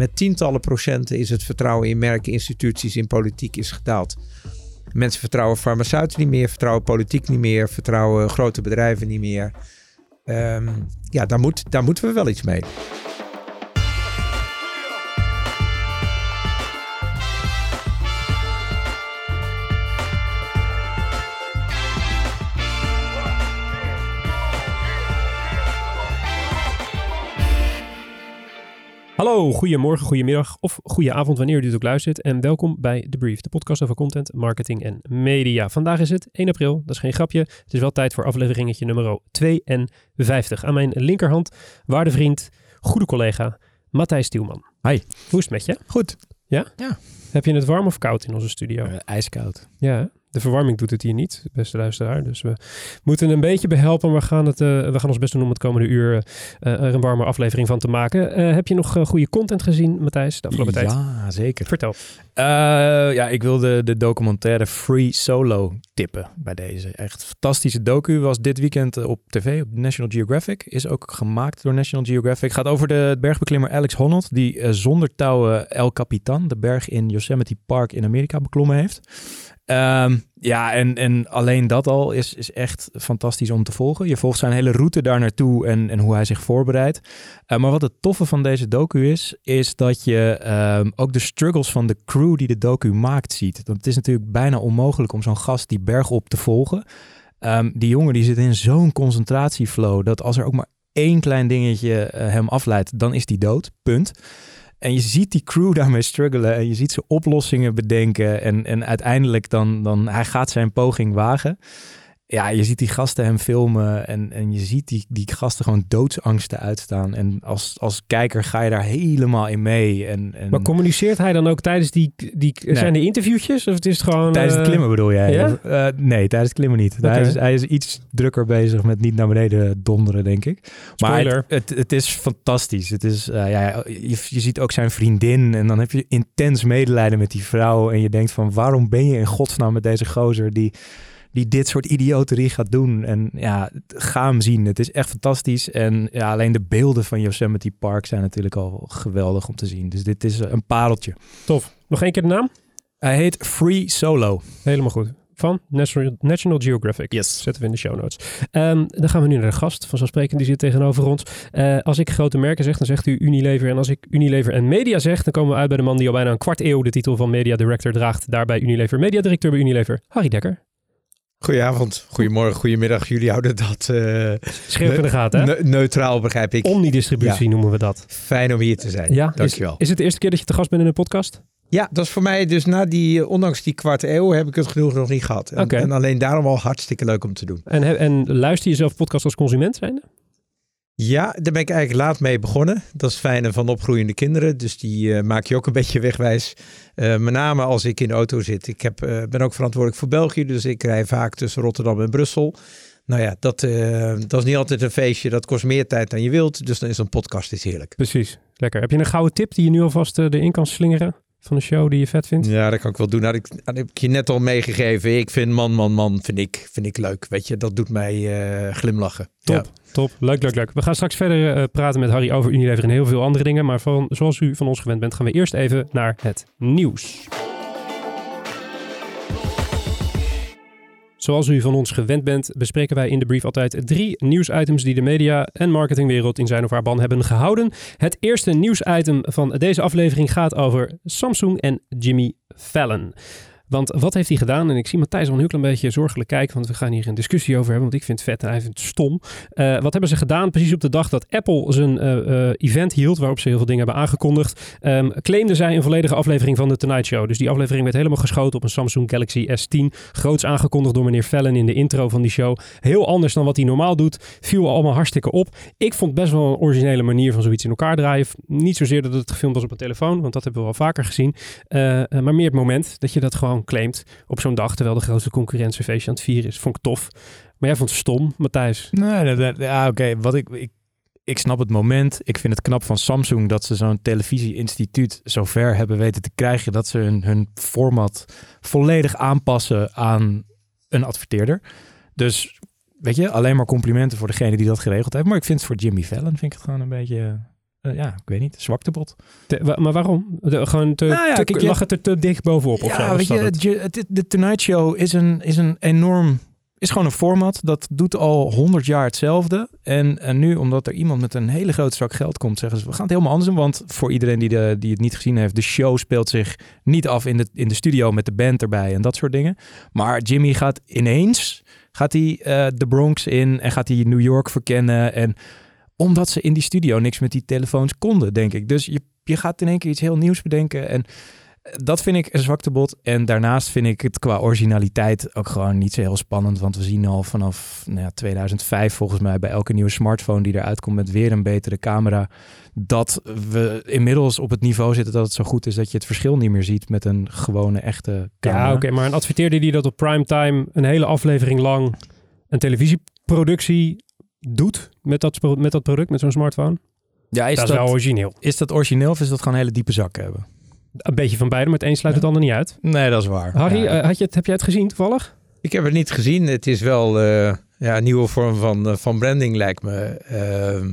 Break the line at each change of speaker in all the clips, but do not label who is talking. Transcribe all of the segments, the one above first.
met tientallen procenten is het vertrouwen in merken, instituties, in politiek is gedaald. Mensen vertrouwen farmaceuten niet meer, vertrouwen politiek niet meer, vertrouwen grote bedrijven niet meer. Ehm, ja, daar, moet, daar moeten we wel iets mee.
Hallo, goedemorgen, goedemiddag of goede avond wanneer u dit ook luistert. En welkom bij The Brief, de podcast over content, marketing en media. Vandaag is het 1 april, dat is geen grapje. Het is wel tijd voor afleveringetje nummer 52. Aan mijn linkerhand, waarde vriend, goede collega, Matthijs Stielman.
Hi.
Hoe is het met je?
Goed.
Ja?
Ja.
Heb je het warm of koud in onze studio?
Uh, ijskoud.
Ja? De verwarming doet het hier niet, beste luisteraar. Dus we moeten een beetje behelpen. We gaan, het, uh, we gaan ons best doen om het komende uur uh, er een warme aflevering van te maken. Uh, heb je nog goede content gezien, Matthijs, de afgelopen
ja,
tijd?
Ja, zeker.
Vertel.
ja, ik wilde de documentaire Free Solo tippen bij deze. Echt fantastische docu. Was dit weekend op tv, op National Geographic. Is ook gemaakt door National Geographic. Gaat over de bergbeklimmer Alex Honnold, die zonder touwen El Capitan, de berg in Yosemite Park in Amerika, beklommen heeft. Um, ja, en, en alleen dat al is, is echt fantastisch om te volgen. Je volgt zijn hele route daar naartoe en, en hoe hij zich voorbereidt. Uh, maar wat het toffe van deze docu is, is dat je um, ook de struggles van de crew die de docu maakt ziet. Want het is natuurlijk bijna onmogelijk om zo'n gast die berg op te volgen. Um, die jongen die zit in zo'n concentratieflow dat als er ook maar één klein dingetje uh, hem afleidt, dan is die dood. Punt. En je ziet die crew daarmee struggelen en je ziet ze oplossingen bedenken. En, en uiteindelijk dan, dan, hij gaat zijn poging wagen. Ja, je ziet die gasten hem filmen en, en je ziet die, die gasten gewoon doodsangsten uitstaan. En als, als kijker ga je daar helemaal in mee. En, en...
Maar communiceert hij dan ook tijdens die, die nee. zijn er interviewtjes of het is gewoon...
Tijdens het klimmen bedoel jij?
Ja?
Uh, nee, tijdens het klimmen niet. Okay. Hij, is, hij is iets drukker bezig met niet naar beneden donderen, denk ik. Maar het, het, het is fantastisch. Het is, uh, ja, je, je ziet ook zijn vriendin en dan heb je intens medelijden met die vrouw. En je denkt van waarom ben je in godsnaam met deze gozer die die dit soort idioterie gaat doen. En ja, ga hem zien. Het is echt fantastisch. En ja, alleen de beelden van Yosemite Park zijn natuurlijk al geweldig om te zien. Dus dit is een pareltje.
Tof. Nog één keer de naam?
Hij heet Free Solo.
Helemaal goed. Van National, National Geographic.
Yes.
Zetten we in de show notes. Um, dan gaan we nu naar de gast. Vanzelfsprekend, die zit tegenover ons. Uh, als ik grote merken zeg, dan zegt u Unilever. En als ik Unilever en Media zeg, dan komen we uit bij de man die al bijna een kwart eeuw de titel van Media Director draagt. Daarbij Unilever Media Directeur bij Unilever, Harry Dekker.
Goedenavond, goedemorgen, goedemiddag. Jullie houden dat uh,
scherp in de gaten.
Ne neutraal, begrijp ik.
Omnidistributie ja. noemen we dat.
Fijn om hier te zijn. Ja, Dankjewel.
Is, is het de eerste keer dat je te gast bent in een podcast?
Ja, dat is voor mij dus na die, ondanks die kwart eeuw, heb ik het genoeg nog niet gehad. En,
okay.
en alleen daarom al hartstikke leuk om te doen.
En, en luister je zelf podcast als consument zijnde?
Ja, daar ben ik eigenlijk laat mee begonnen. Dat is fijn van opgroeiende kinderen. Dus die uh, maak je ook een beetje wegwijs. Uh, met name als ik in de auto zit. Ik heb, uh, ben ook verantwoordelijk voor België. Dus ik rij vaak tussen Rotterdam en Brussel. Nou ja, dat, dat is niet altijd een feestje. Dat kost meer tijd dan je wilt. Dus dan is een podcast is heerlijk.
Precies, lekker. Heb je een gouden tip die je nu alvast erin kan slingeren? Van een show die je vet vindt?
Ja, dat kan ik wel doen. Nou, dat, dat heb ik je net al meegegeven. Ik vind man, man, man, vind ik, vind ik leuk. Weet je, dat doet mij glimlachen.
Top.
Ja.
Top, leuk, leuk, leuk. We gaan straks verder uh, praten met Harry over Unilever en heel veel andere dingen. Maar van, zoals u van ons gewend bent, gaan we eerst even naar het nieuws. Zoals u van ons gewend bent, bespreken wij in de brief altijd drie nieuwsitems die de media- en marketingwereld in zijn of haar ban hebben gehouden. Het eerste nieuwsitem van deze aflevering gaat over Samsung en Jimmy Fallon. Want wat heeft hij gedaan? En ik zie Matthijs al een beetje zorgelijk kijken, want we gaan hier een discussie over hebben, want ik vind het vet en hij vindt het stom. Uh, wat hebben ze gedaan? Precies op de dag dat Apple zijn uh, uh, event hield, waarop ze heel veel dingen hebben aangekondigd, um, claimden zij een volledige aflevering van de Tonight Show. Dus die aflevering werd helemaal geschoten op een Samsung Galaxy S10. Groots aangekondigd door meneer Fallon in de intro van die show. Heel anders dan wat hij normaal doet. Viel allemaal hartstikke op. Ik vond best wel een originele manier van zoiets in elkaar draaien. Niet zozeer dat het gefilmd was op een telefoon, want dat hebben we wel vaker gezien. maar meer het moment dat je dat gewoon claimt op zo'n dag, terwijl de grootste concurrentiefeestje aan het vieren is. Vond ik tof. Maar jij vond het stom, Matthijs.
Nee, oké. Wat ik, ik, ik snap het moment. Ik vind het knap van Samsung dat ze zo'n televisieinstituut zover hebben weten te krijgen dat ze hun, hun format volledig aanpassen aan een adverteerder. Dus weet je, alleen maar complimenten voor degene die dat geregeld heeft. Maar ik vind het voor Jimmy Fallon vind ik het gewoon een beetje eh, ja, ik weet niet, zwaktebot.
Te- wa- maar waarom? De- gewoon te,
Nou ja,
te-
kijk, je-
lag het er te dicht bovenop of zo?
Ja,
Was
weet
dat
je,
het?
het, je- het- de Tonight Show is een, is een enorm... Is gewoon een format. Dat doet al honderd jaar hetzelfde. En, en nu, omdat er iemand met een hele grote zak geld komt, zeggen ze: we gaan het helemaal anders doen. Want voor iedereen die, de, die het niet gezien heeft, de show speelt zich niet af in de, in de studio met de band erbij en dat soort dingen. Maar Jimmy gaat ineens gaat hij, eh, de Bronx in en gaat hij New York verkennen. En omdat ze in die studio niks met die telefoons konden, denk ik. Dus je, je gaat in één keer iets heel nieuws bedenken. En dat vind ik een zwaktebod. En daarnaast vind ik het qua originaliteit ook gewoon niet zo heel spannend. Want we zien al vanaf nou ja, 2005 volgens mij bij elke nieuwe smartphone die eruit komt met weer een betere camera. Dat we inmiddels op het niveau zitten dat het zo goed is dat je het verschil niet meer ziet met een gewone echte camera.
Ja, oké, maar een adverteerder die dat op primetime een hele aflevering lang een televisieproductie doet met dat, met dat product, met zo'n smartphone,
Ja, is
dat
dat,
is wel origineel.
is dat origineel of is dat gewoon een hele diepe zak hebben?
Een beetje van beide, maar het een sluit het ander niet uit.
Nee, dat is waar.
Harry,
Ja.
eh, had je het, heb jij het gezien toevallig?
Ik heb het niet gezien. Het is wel eh, ja, een nieuwe vorm van, eh, van branding, lijkt me. Ehm,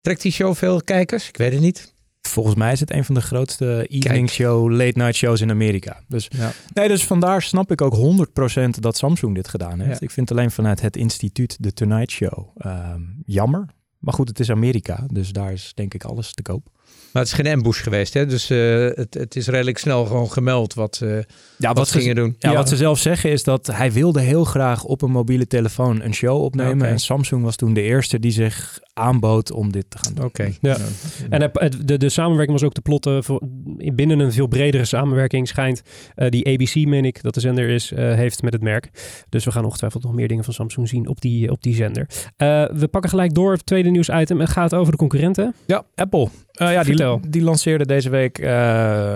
trekt die show veel kijkers? Ik weet het niet.
Volgens mij is het een van de grootste evening show, late night shows in Amerika. Dus,
Ja.
nee, dus vandaar snap ik ook 100% dat Samsung dit gedaan heeft.
Ja.
Ik vind alleen vanuit het instituut de Tonight Show ehm, jammer. Maar goed, het is Amerika, dus daar is denk ik alles te koop.
Maar het is geen ambush geweest, hè? Dus eh, het, het is redelijk snel gewoon gemeld wat, eh
Ja,
wat ze gingen doen.
Ja,
Ja.
wat ze zelf zeggen is dat hij wilde heel graag op een mobiele telefoon een show opnemen. En Samsung was toen de eerste die zich aanbood om dit te gaan doen.
Oké.
Ja. En het- het- de, de samenwerking was ook te plotten. Voor, binnen een veel bredere samenwerking schijnt eh, die ABC, meen ik, dat de zender is, eh, heeft met het merk. Dus we gaan ongetwijfeld nog meer dingen van Samsung zien op die, op die zender. Eh, we pakken gelijk door. Het tweede nieuwsitem. Het gaat over de concurrenten.
Ja, Apple. Eh, ja,
Vertel.
die, die lanceerde deze week eh,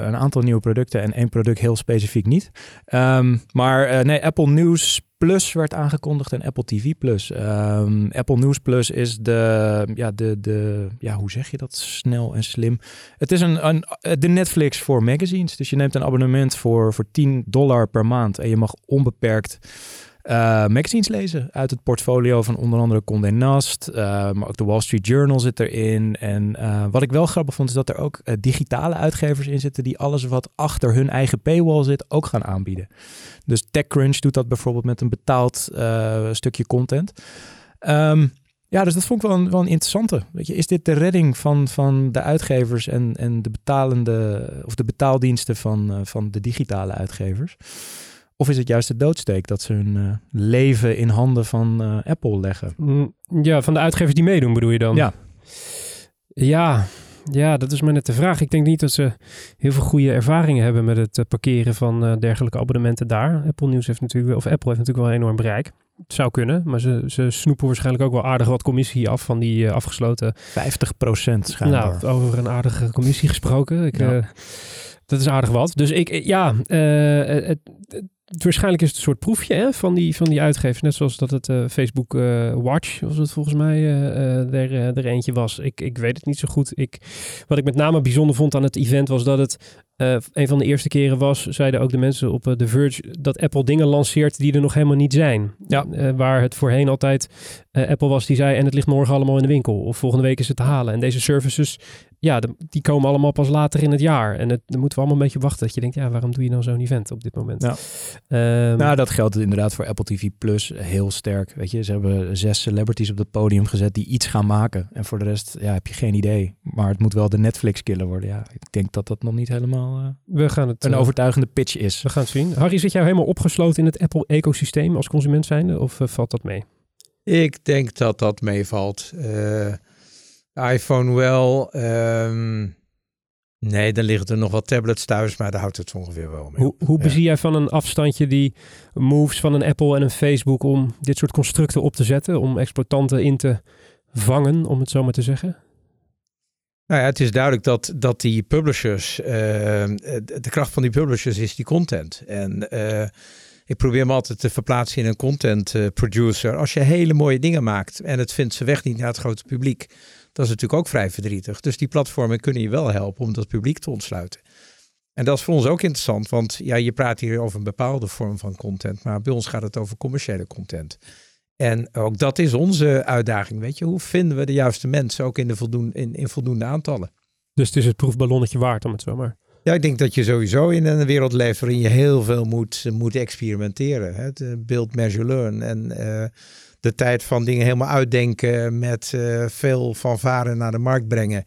een aantal nieuwe producten en één product heel specifiek niet. Ehm, maar eh, nee, Apple News Plus werd aangekondigd en Apple TV Plus. Ehm, Apple News Plus is de, ja, de, de, ja, hoe zeg je dat snel en slim? Het is een, een, de Netflix voor magazines. Dus je neemt een abonnement voor, voor 10 dollar per maand en je mag onbeperkt eh, magazines lezen uit het portfolio van onder andere Condé Nast, eh, maar ook de Wall Street Journal zit erin. En eh, wat ik wel grappig vond is dat er ook digitale uitgevers in zitten die alles wat achter hun eigen paywall zit ook gaan aanbieden. Dus TechCrunch doet dat bijvoorbeeld met een betaald stukje content. Ehm, ja, dus dat vond ik wel een, wel een interessante. Weet je, is dit de redding van, van de uitgevers en, en de betalende of de betaaldiensten van, van de digitale uitgevers? Of is het juist de doodsteek dat ze hun eh, leven in handen van eh, Apple leggen?
Mm, Ja, van de uitgevers die meedoen bedoel je dan?
Ja.
Ja, ja, dat is maar net de vraag. Ik denk niet dat ze heel veel goede ervaringen hebben met het eh, parkeren van dergelijke abonnementen daar. Apple News heeft natuurlijk, wel- of Apple heeft natuurlijk wel een enorm bereik. Het zou kunnen, maar ze, ze snoepen waarschijnlijk ook wel aardig wat commissie af van die afgesloten
50 procent schijnbaar.
Nou, over een aardige commissie gesproken. Ik,
Ja.
dat is aardig wat. Dus ik, ja, het, het- waarschijnlijk is het een soort proefje hè, van, die, van die uitgevers. Net zoals dat het eh, Facebook eh, Watch, was het volgens mij, eh, er, er eentje was. Ik, ik weet het niet zo goed. Ik, wat ik met name bijzonder vond aan het event was dat het eh, een van de eerste keren was, zeiden ook de mensen op eh, The Verge, dat Apple dingen lanceert die er nog helemaal niet zijn.
Ja.
Eh, waar het voorheen altijd Apple was die zei, en het ligt morgen allemaal in de winkel. Of volgende week is het te halen. En deze services, ja, de- die komen allemaal pas later in het jaar. En het, daar moeten we allemaal een beetje wachten. Dat je denkt, ja, waarom doe je dan zo'n event op dit moment?
Ja.
Ehm,
Nou, dat geldt inderdaad voor Apple TV Plus heel sterk. Weet je, ze hebben zes celebrities op het podium gezet die iets gaan maken. En voor de rest ja, heb je geen idee. Maar het moet wel de Netflix-killer worden. Ja, ik denk dat dat nog niet helemaal eh,
we gaan het...
een
eh,
overtuigende pitch is.
we gaan het zien. Harry, zit jij helemaal opgesloten in het Apple-ecosysteem als consument zijnde? Of eh, valt dat mee?
Ik denk dat dat meevalt. Eh, iPhone wel. ehm, nee, dan liggen er nog wat tablets thuis, maar daar houdt het ongeveer wel mee.
Hoe, hoe
Ja.
bezie jij van een afstandje die moves van een Apple en een Facebook om dit soort constructen op te zetten? Om exploitanten in te vangen, om het zo maar te zeggen?
Nou ja, het is duidelijk dat, dat die publishers, eh, de kracht van die publishers is die content. En eh, ik probeer me altijd te verplaatsen in een content eh, producer. Als je hele mooie dingen maakt en het vindt zijn weg niet naar het grote publiek, dat is natuurlijk ook vrij verdrietig. Dus die platformen kunnen je wel helpen om dat publiek te ontsluiten. En dat is voor ons ook interessant, want ja, je praat hier over een bepaalde vorm van content, maar bij ons gaat het over commerciële content. En ook dat is onze uitdaging. Weet je, hoe vinden we de juiste mensen ook in, de voldoen, in, in voldoende aantallen?
Dus het is het proefballonnetje waard om het zo maar.
Ja, ik denk dat je sowieso in een wereld leeft waarin je heel veel moet, moet experimenteren. Hè? Het build, measure, learn. En uh, de tijd van dingen helemaal uitdenken met uh, veel van varen naar de markt brengen.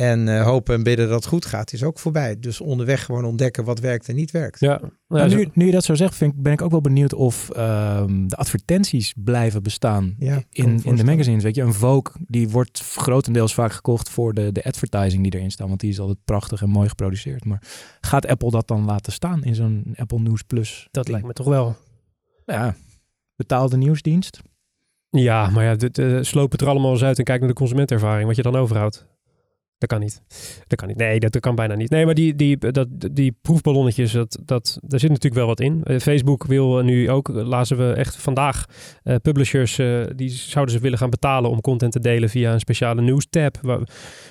En uh, hopen en bidden dat het goed gaat, is ook voorbij. Dus onderweg gewoon ontdekken wat werkt en niet werkt.
Ja. Nou, nu, nu je dat zo zegt, vind ik, ben ik ook wel benieuwd of um, de advertenties blijven bestaan
ja,
in, in de magazines. Weet je, een Vogue die wordt grotendeels vaak gekocht voor de, de advertising die erin staat. Want die is altijd prachtig en mooi geproduceerd. Maar gaat Apple dat dan laten staan in zo'n Apple News Plus?
Dat lijkt me toch wel.
Ja, betaalde nieuwsdienst.
Ja, maar ja, de, de, sloop het er allemaal eens uit en kijk naar de consumentervaring, wat je dan overhoudt. Dat kan niet. Dat kan niet. Nee, dat, kan bijna niet. Nee, maar die, die, dat, die proefballonnetjes, dat, dat, daar zit natuurlijk wel wat in. Uh, Facebook wil nu ook, lazen we echt vandaag, uh, publishers, uh, die zouden ze willen gaan betalen om content te delen via een speciale nieuws tab.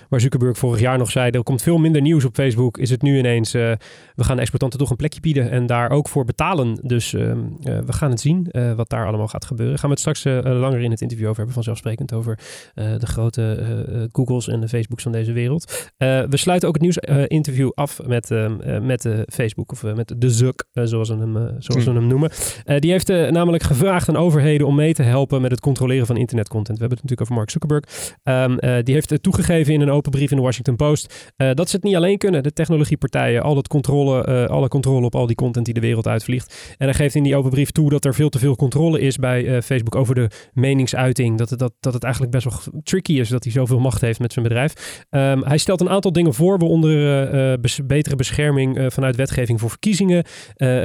Waar, Zuckerberg vorig jaar nog zei, er komt veel minder nieuws op Facebook. Is het nu ineens, we gaan exportanten toch een plekje bieden en daar ook voor betalen. Dus ehm, we gaan het zien wat daar allemaal gaat gebeuren. Gaan we het straks langer in het interview over hebben, vanzelfsprekend over de grote Googles en de Facebooks van deze wereld wereld. Uh, we sluiten ook het nieuwsinterview uh, af met, uh, met Facebook of met de Zuck, zoals, we hem, zoals we hmm. hem noemen. die heeft namelijk gevraagd aan overheden om mee te helpen met het controleren van internetcontent. We hebben het natuurlijk over Mark Zuckerberg. Um, die heeft toegegeven in een open brief in de Washington Post dat ze het niet alleen kunnen, de technologiepartijen, al dat controle, alle controle op al die content die de wereld uitvliegt. En hij geeft in die open brief toe dat er veel te veel controle is bij Facebook over de meningsuiting. Dat, dat, dat het eigenlijk best wel tricky is dat hij zoveel macht heeft met zijn bedrijf. Um, hij stelt een aantal dingen voor, waaronder uh, betere bescherming uh, vanuit wetgeving voor verkiezingen,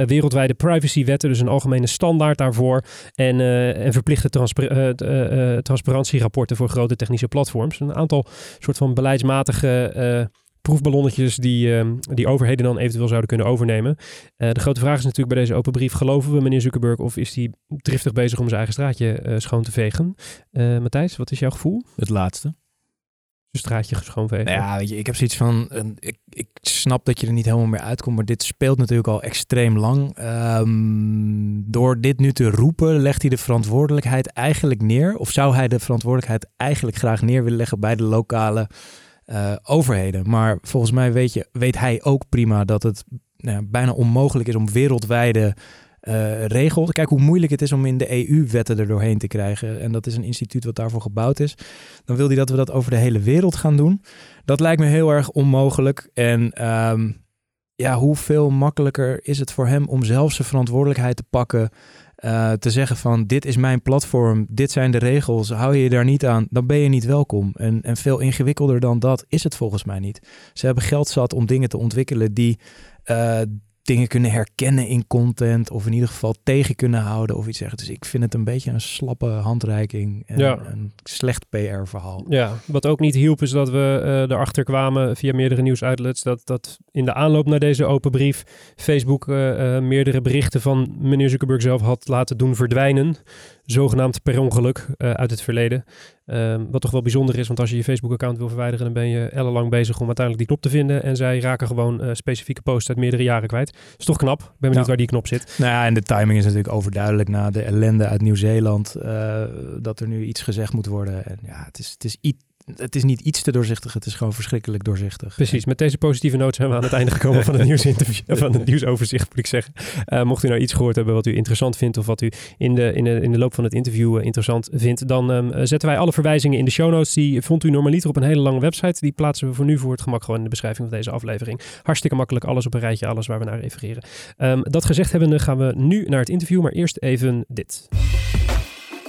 wereldwijde privacywetten, dus een algemene standaard daarvoor, en, en verplichte transpa transparantierapporten voor grote technische platforms. Een aantal soort van beleidsmatige proefballonnetjes die, uh, die overheden dan eventueel zouden kunnen overnemen. Uh, de grote vraag is natuurlijk bij deze open brief, geloven we meneer Zuckerberg of is hij driftig bezig om zijn eigen straatje uh, schoon te vegen? Matthijs, wat is jouw gevoel?
Het laatste
straatje schoonvegen.
Nou ja, weet je, ik heb zoiets van, ik, ik snap dat je er niet helemaal meer uitkomt, maar dit speelt natuurlijk al extreem lang. Um, door dit nu te roepen, legt hij de verantwoordelijkheid eigenlijk neer, of zou hij de verantwoordelijkheid eigenlijk graag neer willen leggen bij de lokale uh, overheden. Maar volgens mij weet, je, weet hij ook prima dat het nou, bijna onmogelijk is om wereldwijde uh, regelt. Kijk hoe moeilijk het is om in de EU wetten er doorheen te krijgen. En dat is een instituut wat daarvoor gebouwd is. Dan wil hij dat we dat over de hele wereld gaan doen. Dat lijkt me heel erg onmogelijk. En um, ja, hoeveel makkelijker is het voor hem om zelf zijn verantwoordelijkheid te pakken. Uh, te zeggen van dit is mijn platform, dit zijn de regels, hou je je daar niet aan, dan ben je niet welkom. En, en veel ingewikkelder dan dat is het volgens mij niet. Ze hebben geld zat om dingen te ontwikkelen die, uh, dingen kunnen herkennen in content. Of in ieder geval tegen kunnen houden of iets zeggen. Dus ik vind het een beetje een slappe handreiking. En ja. een slecht PR-verhaal.
Ja, wat ook niet hielp is dat we uh, erachter kwamen via meerdere nieuwsuitlets. Dat, dat in de aanloop naar deze open brief Facebook uh, uh, meerdere berichten van meneer Zuckerberg zelf had laten doen verdwijnen zogenaamd per ongeluk uh, uit het verleden. Um, wat toch wel bijzonder is, want als je je Facebook-account wil verwijderen, dan ben je ellenlang bezig om uiteindelijk die knop te vinden. En zij raken gewoon uh, specifieke posts uit meerdere jaren kwijt. is toch knap. Ik ben benieuwd ja. waar die knop zit.
Nou ja, en de timing is natuurlijk overduidelijk na de ellende uit Nieuw-Zeeland. Uh, dat er nu iets gezegd moet worden. En ja, het is, het is iets het is niet iets te doorzichtig, het is gewoon verschrikkelijk doorzichtig.
Precies, met deze positieve noot zijn we aan het einde gekomen van het nieuwsinterview, van het nieuwsoverzicht moet ik zeggen. Uh, mocht u nou iets gehoord hebben wat u interessant vindt of wat u in de, in de, in de loop van het interview uh, interessant vindt, dan um, zetten wij alle verwijzingen in de show notes. Die vond u normaliter op een hele lange website. Die plaatsen we voor nu voor het gemak gewoon in de beschrijving van deze aflevering. Hartstikke makkelijk, alles op een rijtje, alles waar we naar refereren. Um, dat gezegd hebbende gaan we nu naar het interview, maar eerst even dit.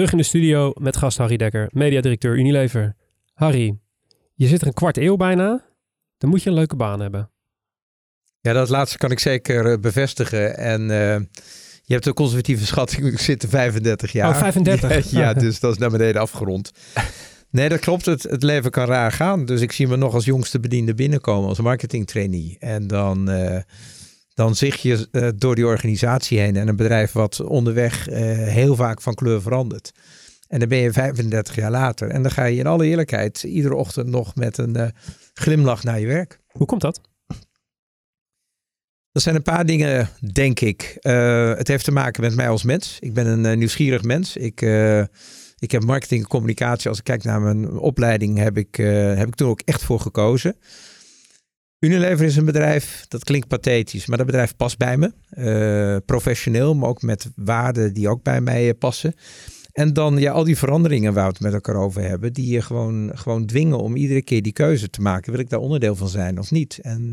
Terug in de studio met gast Harry Dekker, mediadirecteur Unilever. Harry, je zit er een kwart eeuw bijna. Dan moet je een leuke baan hebben.
Ja, dat laatste kan ik zeker bevestigen. En je hebt een conservatieve schatting, ik zit 35 jaar.
Oh, 35?
Ja, dus dat is naar beneden afgerond. Nee, dat klopt. Het, het leven kan raar gaan. Dus ik zie me nog als jongste bediende binnenkomen als marketing trainee. En dan, uh, dan zicht je uh, door die organisatie heen en een bedrijf wat onderweg uh, heel vaak van kleur verandert. En dan ben je 35 jaar later. En dan ga je in alle eerlijkheid iedere ochtend nog met een glimlach naar je werk.
Hoe komt dat?
Er zijn een paar dingen, denk ik. het heeft te maken met mij als mens. Ik ben een nieuwsgierig mens. Ik ik heb marketing en communicatie. Als ik kijk naar mijn opleiding, heb ik, heb ik toen ook echt voor gekozen. Unilever is een bedrijf, dat klinkt pathetisch, maar dat bedrijf past bij me. Uh, professioneel, maar ook met waarden die ook bij mij eh, passen. En dan ja, al die veranderingen waar we het met elkaar over hebben, die je gewoon, gewoon dwingen om iedere keer die keuze te maken. Wil ik daar onderdeel van zijn of niet? En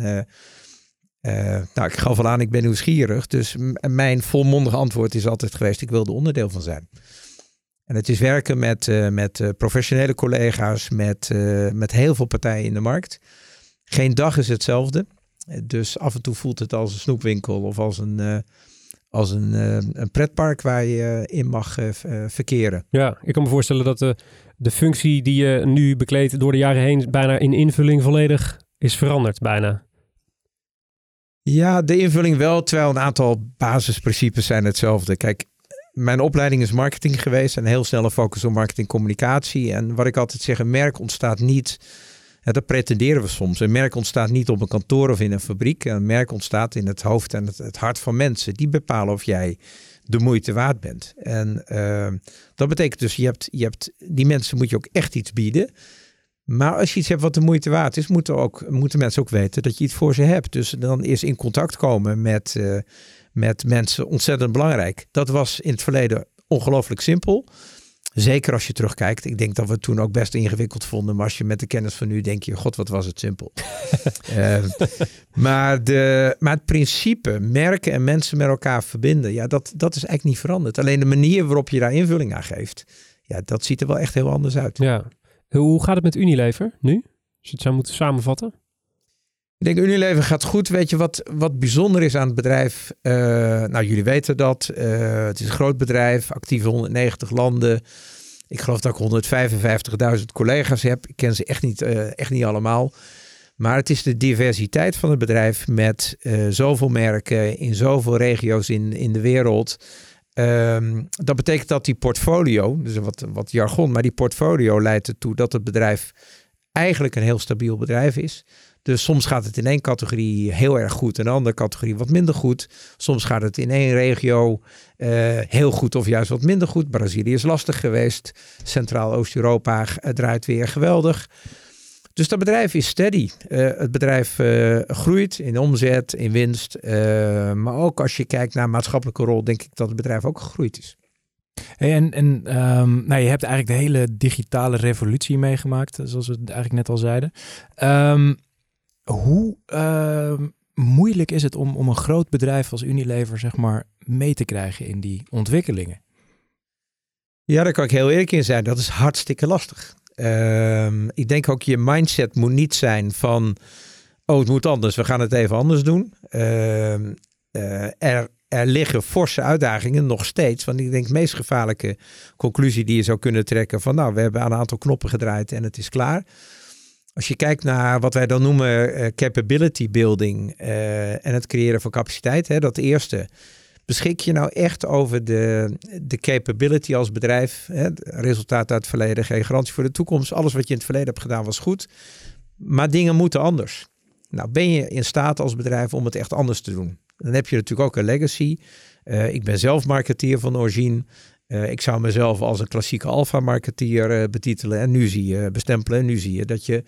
nou, ik gaf al aan, ik ben nieuwsgierig. Dus mijn volmondige antwoord is altijd geweest, ik wil er onderdeel van zijn. En het is werken met, met professionele collega's, met, met heel veel partijen in de markt. Geen dag is hetzelfde. Dus af en toe voelt het als een snoepwinkel of als een, als een, een pretpark waar je in mag verkeren.
Ja, ik kan me voorstellen dat de, de functie die je nu bekleedt door de jaren heen bijna in invulling volledig is veranderd bijna.
Ja, de invulling wel, terwijl een aantal basisprincipes zijn hetzelfde. Kijk, mijn opleiding is marketing geweest en heel snelle focus op marketing communicatie. En wat ik altijd zeg, een merk ontstaat niet, dat pretenderen we soms. Een merk ontstaat niet op een kantoor of in een fabriek. Een merk ontstaat in het hoofd en het, hart van mensen. Die bepalen of jij de moeite waard bent. En uh, dat betekent dus, je hebt, je hebt, die mensen moet je ook echt iets bieden. Maar als je iets hebt wat de moeite waard is, moeten, ook, moeten mensen ook weten dat je iets voor ze hebt. Dus dan eerst in contact komen met, uh, met mensen ontzettend belangrijk. Dat was in het verleden ongelooflijk simpel. Zeker als je terugkijkt. Ik denk dat we het toen ook best ingewikkeld vonden. Maar als je met de kennis van nu denk je, god wat was het simpel. uh, maar, de, maar het principe, merken en mensen met elkaar verbinden. Ja, dat, dat is eigenlijk niet veranderd. Alleen de manier waarop je daar invulling aan geeft. Ja, dat ziet er wel echt heel anders uit.
Ja. Hoe gaat het met Unilever nu? Als je het zou moeten samenvatten.
Ik denk Unilever gaat goed. Weet je wat, wat bijzonder is aan het bedrijf? Uh, nou, jullie weten dat. Uh, het is een groot bedrijf, actief in 190 landen. Ik geloof dat ik 155.000 collega's heb. Ik ken ze echt niet, uh, echt niet allemaal. Maar het is de diversiteit van het bedrijf met zoveel merken in zoveel regio's in, in de wereld. Um, dat betekent dat die portfolio, dus wat, wat jargon, maar die portfolio leidt ertoe dat het bedrijf eigenlijk een heel stabiel bedrijf is. Dus soms gaat het in één categorie heel erg goed en in een andere categorie wat minder goed. Soms gaat het in één regio uh, heel goed of juist wat minder goed. Brazilië is lastig geweest. Centraal-Oost-Europa draait weer geweldig. Dus dat bedrijf is steady. Uh, het bedrijf groeit in omzet, in winst. maar ook als je kijkt naar maatschappelijke rol, denk ik dat het bedrijf ook gegroeid is.
En en um, nou, je hebt eigenlijk de hele digitale revolutie meegemaakt, zoals we eigenlijk net al zeiden. Um, hoe uh, moeilijk is het om, om een groot bedrijf als Unilever zeg maar, mee te krijgen in die ontwikkelingen?
Ja, daar kan ik heel eerlijk in zijn. Dat is hartstikke lastig. Uh, ik denk ook je mindset moet niet zijn van, oh het moet anders, we gaan het even anders doen. Ehm, eh, er, er liggen forse uitdagingen nog steeds. Want ik denk de meest gevaarlijke conclusie die je zou kunnen trekken van, nou we hebben aan een aantal knoppen gedraaid en het is klaar. Als je kijkt naar wat wij dan noemen uh, capability building uh, en het creëren van capaciteit, hè, dat eerste. Beschik je nou echt over de, de capability als bedrijf? Hè, resultaat uit het verleden, geen garantie voor de toekomst. Alles wat je in het verleden hebt gedaan was goed. Maar dingen moeten anders. Nou, ben je in staat als bedrijf om het echt anders te doen? Dan heb je natuurlijk ook een legacy. Uh, ik ben zelf marketeer van origine. Uh, ik zou mezelf als een klassieke alfa-marketeer uh, betitelen. En nu zie je, bestempelen. En nu zie je dat je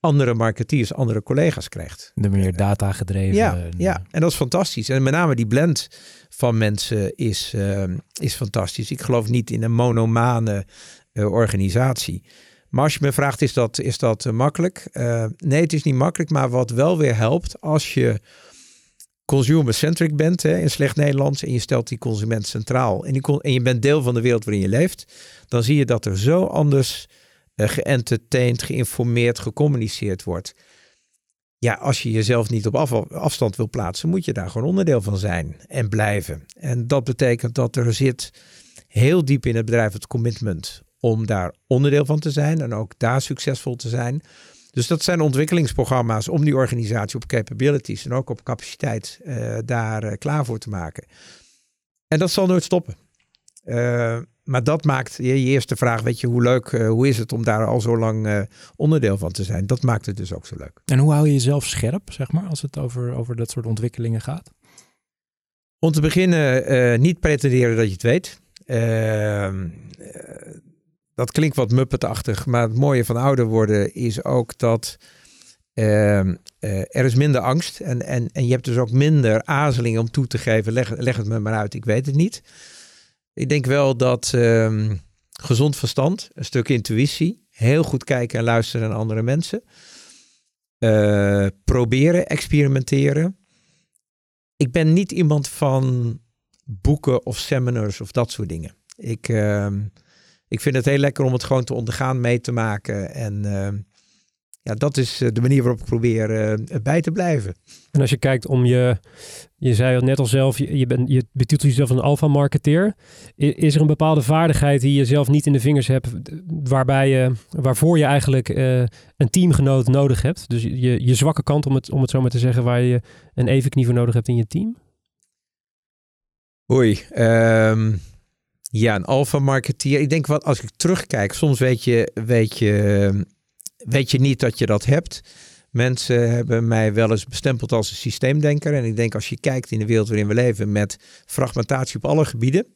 andere marketeers, andere collega's krijgt.
De meer data gedreven.
Ja, ja, en dat is fantastisch. En met name die blend van mensen is, uh, is fantastisch. Ik geloof niet in een monomane organisatie. Maar als je me vraagt, is dat, is dat makkelijk? nee, het is niet makkelijk. Maar wat wel weer helpt, als je consumer-centric bent hè, in slecht Nederlands en je stelt die consument centraal en, en je bent deel van de wereld waarin je leeft, dan zie je dat er zo anders uh, geïnformeerd, gecommuniceerd wordt. Ja, als je jezelf niet op afstand wil plaatsen, moet je daar gewoon onderdeel van zijn en blijven. En dat betekent dat er zit heel diep in het bedrijf het commitment om daar onderdeel van te zijn en ook daar succesvol te zijn. Dus dat zijn ontwikkelingsprogramma's om die organisatie op capabilities en ook op capaciteit uh, daar uh, klaar voor te maken. En dat zal nooit stoppen. Uh, maar dat maakt je, je, eerste vraag, weet je, hoe leuk, hoe is het om daar al zo lang onderdeel van te zijn? Dat maakt het dus ook zo leuk.
En hoe hou je jezelf scherp, zeg maar, als het over, over dat soort ontwikkelingen gaat?
Om te beginnen, niet pretenderen dat je het weet. Ehm, dat klinkt wat muppetachtig, maar het mooie van ouder worden is ook dat uh, er is minder angst en, en, en je hebt dus ook minder aarzeling om toe te geven, leg, leg het me maar uit, ik weet het niet. Ik denk wel dat uh, gezond verstand, een stuk intuïtie, heel goed kijken en luisteren naar andere mensen, uh, proberen, experimenteren. Ik ben niet iemand van boeken of seminars of dat soort dingen. Ik, ehm, ik vind het heel lekker om het gewoon te ondergaan, mee te maken. En uh, ja, dat is eh, de manier waarop ik probeer uh, bij te blijven.
En als je kijkt om je, je zei het net al zelf, je, je, bent, je betitelt jezelf een alpha-marketeer. Is er een bepaalde vaardigheid die je zelf niet in de vingers hebt, waarbij je, waarvoor je eigenlijk uh, een teamgenoot nodig hebt? Dus je, je zwakke kant, om het, om het zo maar te zeggen, waar je een evenknie voor nodig hebt in je team?
Oei, um, ja, een alpha marketeer. Ik denk wat als ik terugkijk, soms weet je, weet je, weet je niet dat je dat hebt. Mensen hebben mij wel eens bestempeld als een systeemdenker. En ik denk als je kijkt in de wereld waarin we leven met fragmentatie op alle gebieden.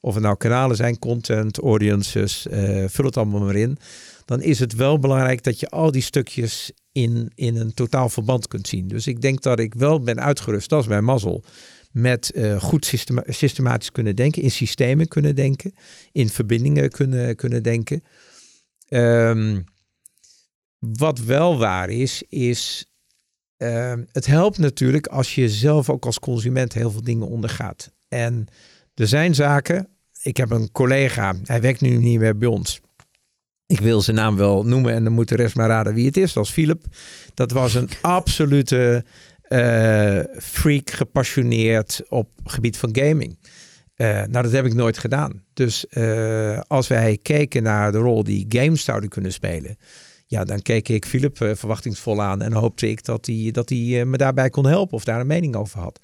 Of het nou kanalen zijn, content, audiences, uh, vul het allemaal maar in. Dan is het wel belangrijk dat je al die stukjes in, in een totaal verband kunt zien. Dus ik denk dat ik wel ben uitgerust, dat is mijn mazzel met uh, goed systema systematisch kunnen denken, in systemen kunnen denken, in verbindingen kunnen, kunnen denken. Um, wat wel waar is, is uh, het helpt natuurlijk als je zelf ook als consument heel veel dingen ondergaat. En er zijn zaken, ik heb een collega, hij werkt nu niet meer bij ons. Ik wil zijn naam wel noemen en dan moet de rest maar raden wie het is. Dat is Philip. Dat was een absolute uh, freak gepassioneerd op gebied van gaming. Uh, nou, dat heb ik nooit gedaan. Dus uh, als wij keken naar de rol die games zouden kunnen spelen, ja, dan keek ik Philip verwachtingsvol aan en hoopte ik dat hij dat hij me daarbij kon helpen of daar een mening over had.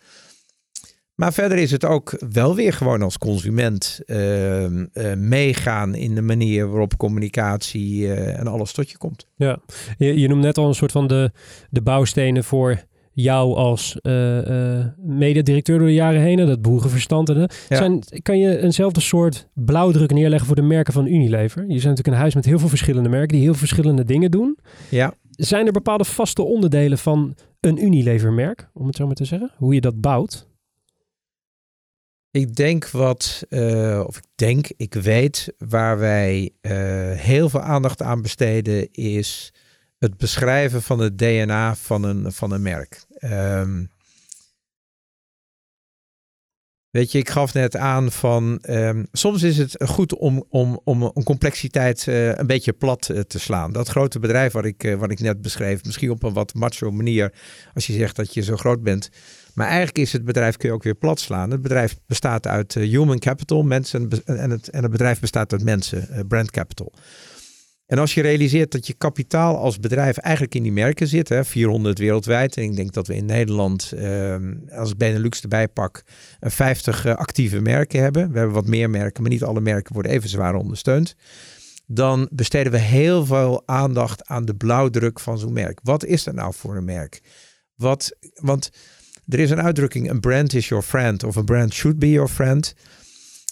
Maar verder is het ook wel weer gewoon als consument uh, uh, meegaan in de manier waarop communicatie en alles tot je komt.
Ja, je, je noemt net al een soort van de, de bouwstenen voor jou als uh, mediadirecteur door de jaren heen, dat boerenverstand. Ja. Zijn, kan je eenzelfde soort blauwdruk neerleggen voor de merken van Unilever? Je bent natuurlijk een huis met heel veel verschillende merken die heel veel verschillende dingen doen.
Ja.
Zijn er bepaalde vaste onderdelen van een Unilever-merk, om het zo maar te zeggen? Hoe je dat bouwt?
Ik denk wat, uh, of ik denk, ik weet waar wij heel veel aandacht aan besteden is het beschrijven van het DNA van een, van een merk. Um, weet je, ik gaf net aan van um, soms is het goed om, om, om een complexiteit uh, een beetje plat uh, te slaan. Dat grote bedrijf wat ik, uh, wat ik net beschreef, misschien op een wat macho manier, als je zegt dat je zo groot bent. Maar eigenlijk is het bedrijf, kun je ook weer plat slaan. Het bedrijf bestaat uit human capital, mensen en het, en het bedrijf bestaat uit mensen, brand capital. En als je realiseert dat je kapitaal als bedrijf eigenlijk in die merken zit, hè, 400 wereldwijd. En ik denk dat we in Nederland, eh, als ik Benelux erbij pak, 50 uh, actieve merken hebben. We hebben wat meer merken, maar niet alle merken worden even zwaar ondersteund. Dan besteden we heel veel aandacht aan de blauwdruk van zo'n merk. Wat is dat nou voor een merk? Wat, want er is een uitdrukking, een brand is your friend of a brand should be your friend.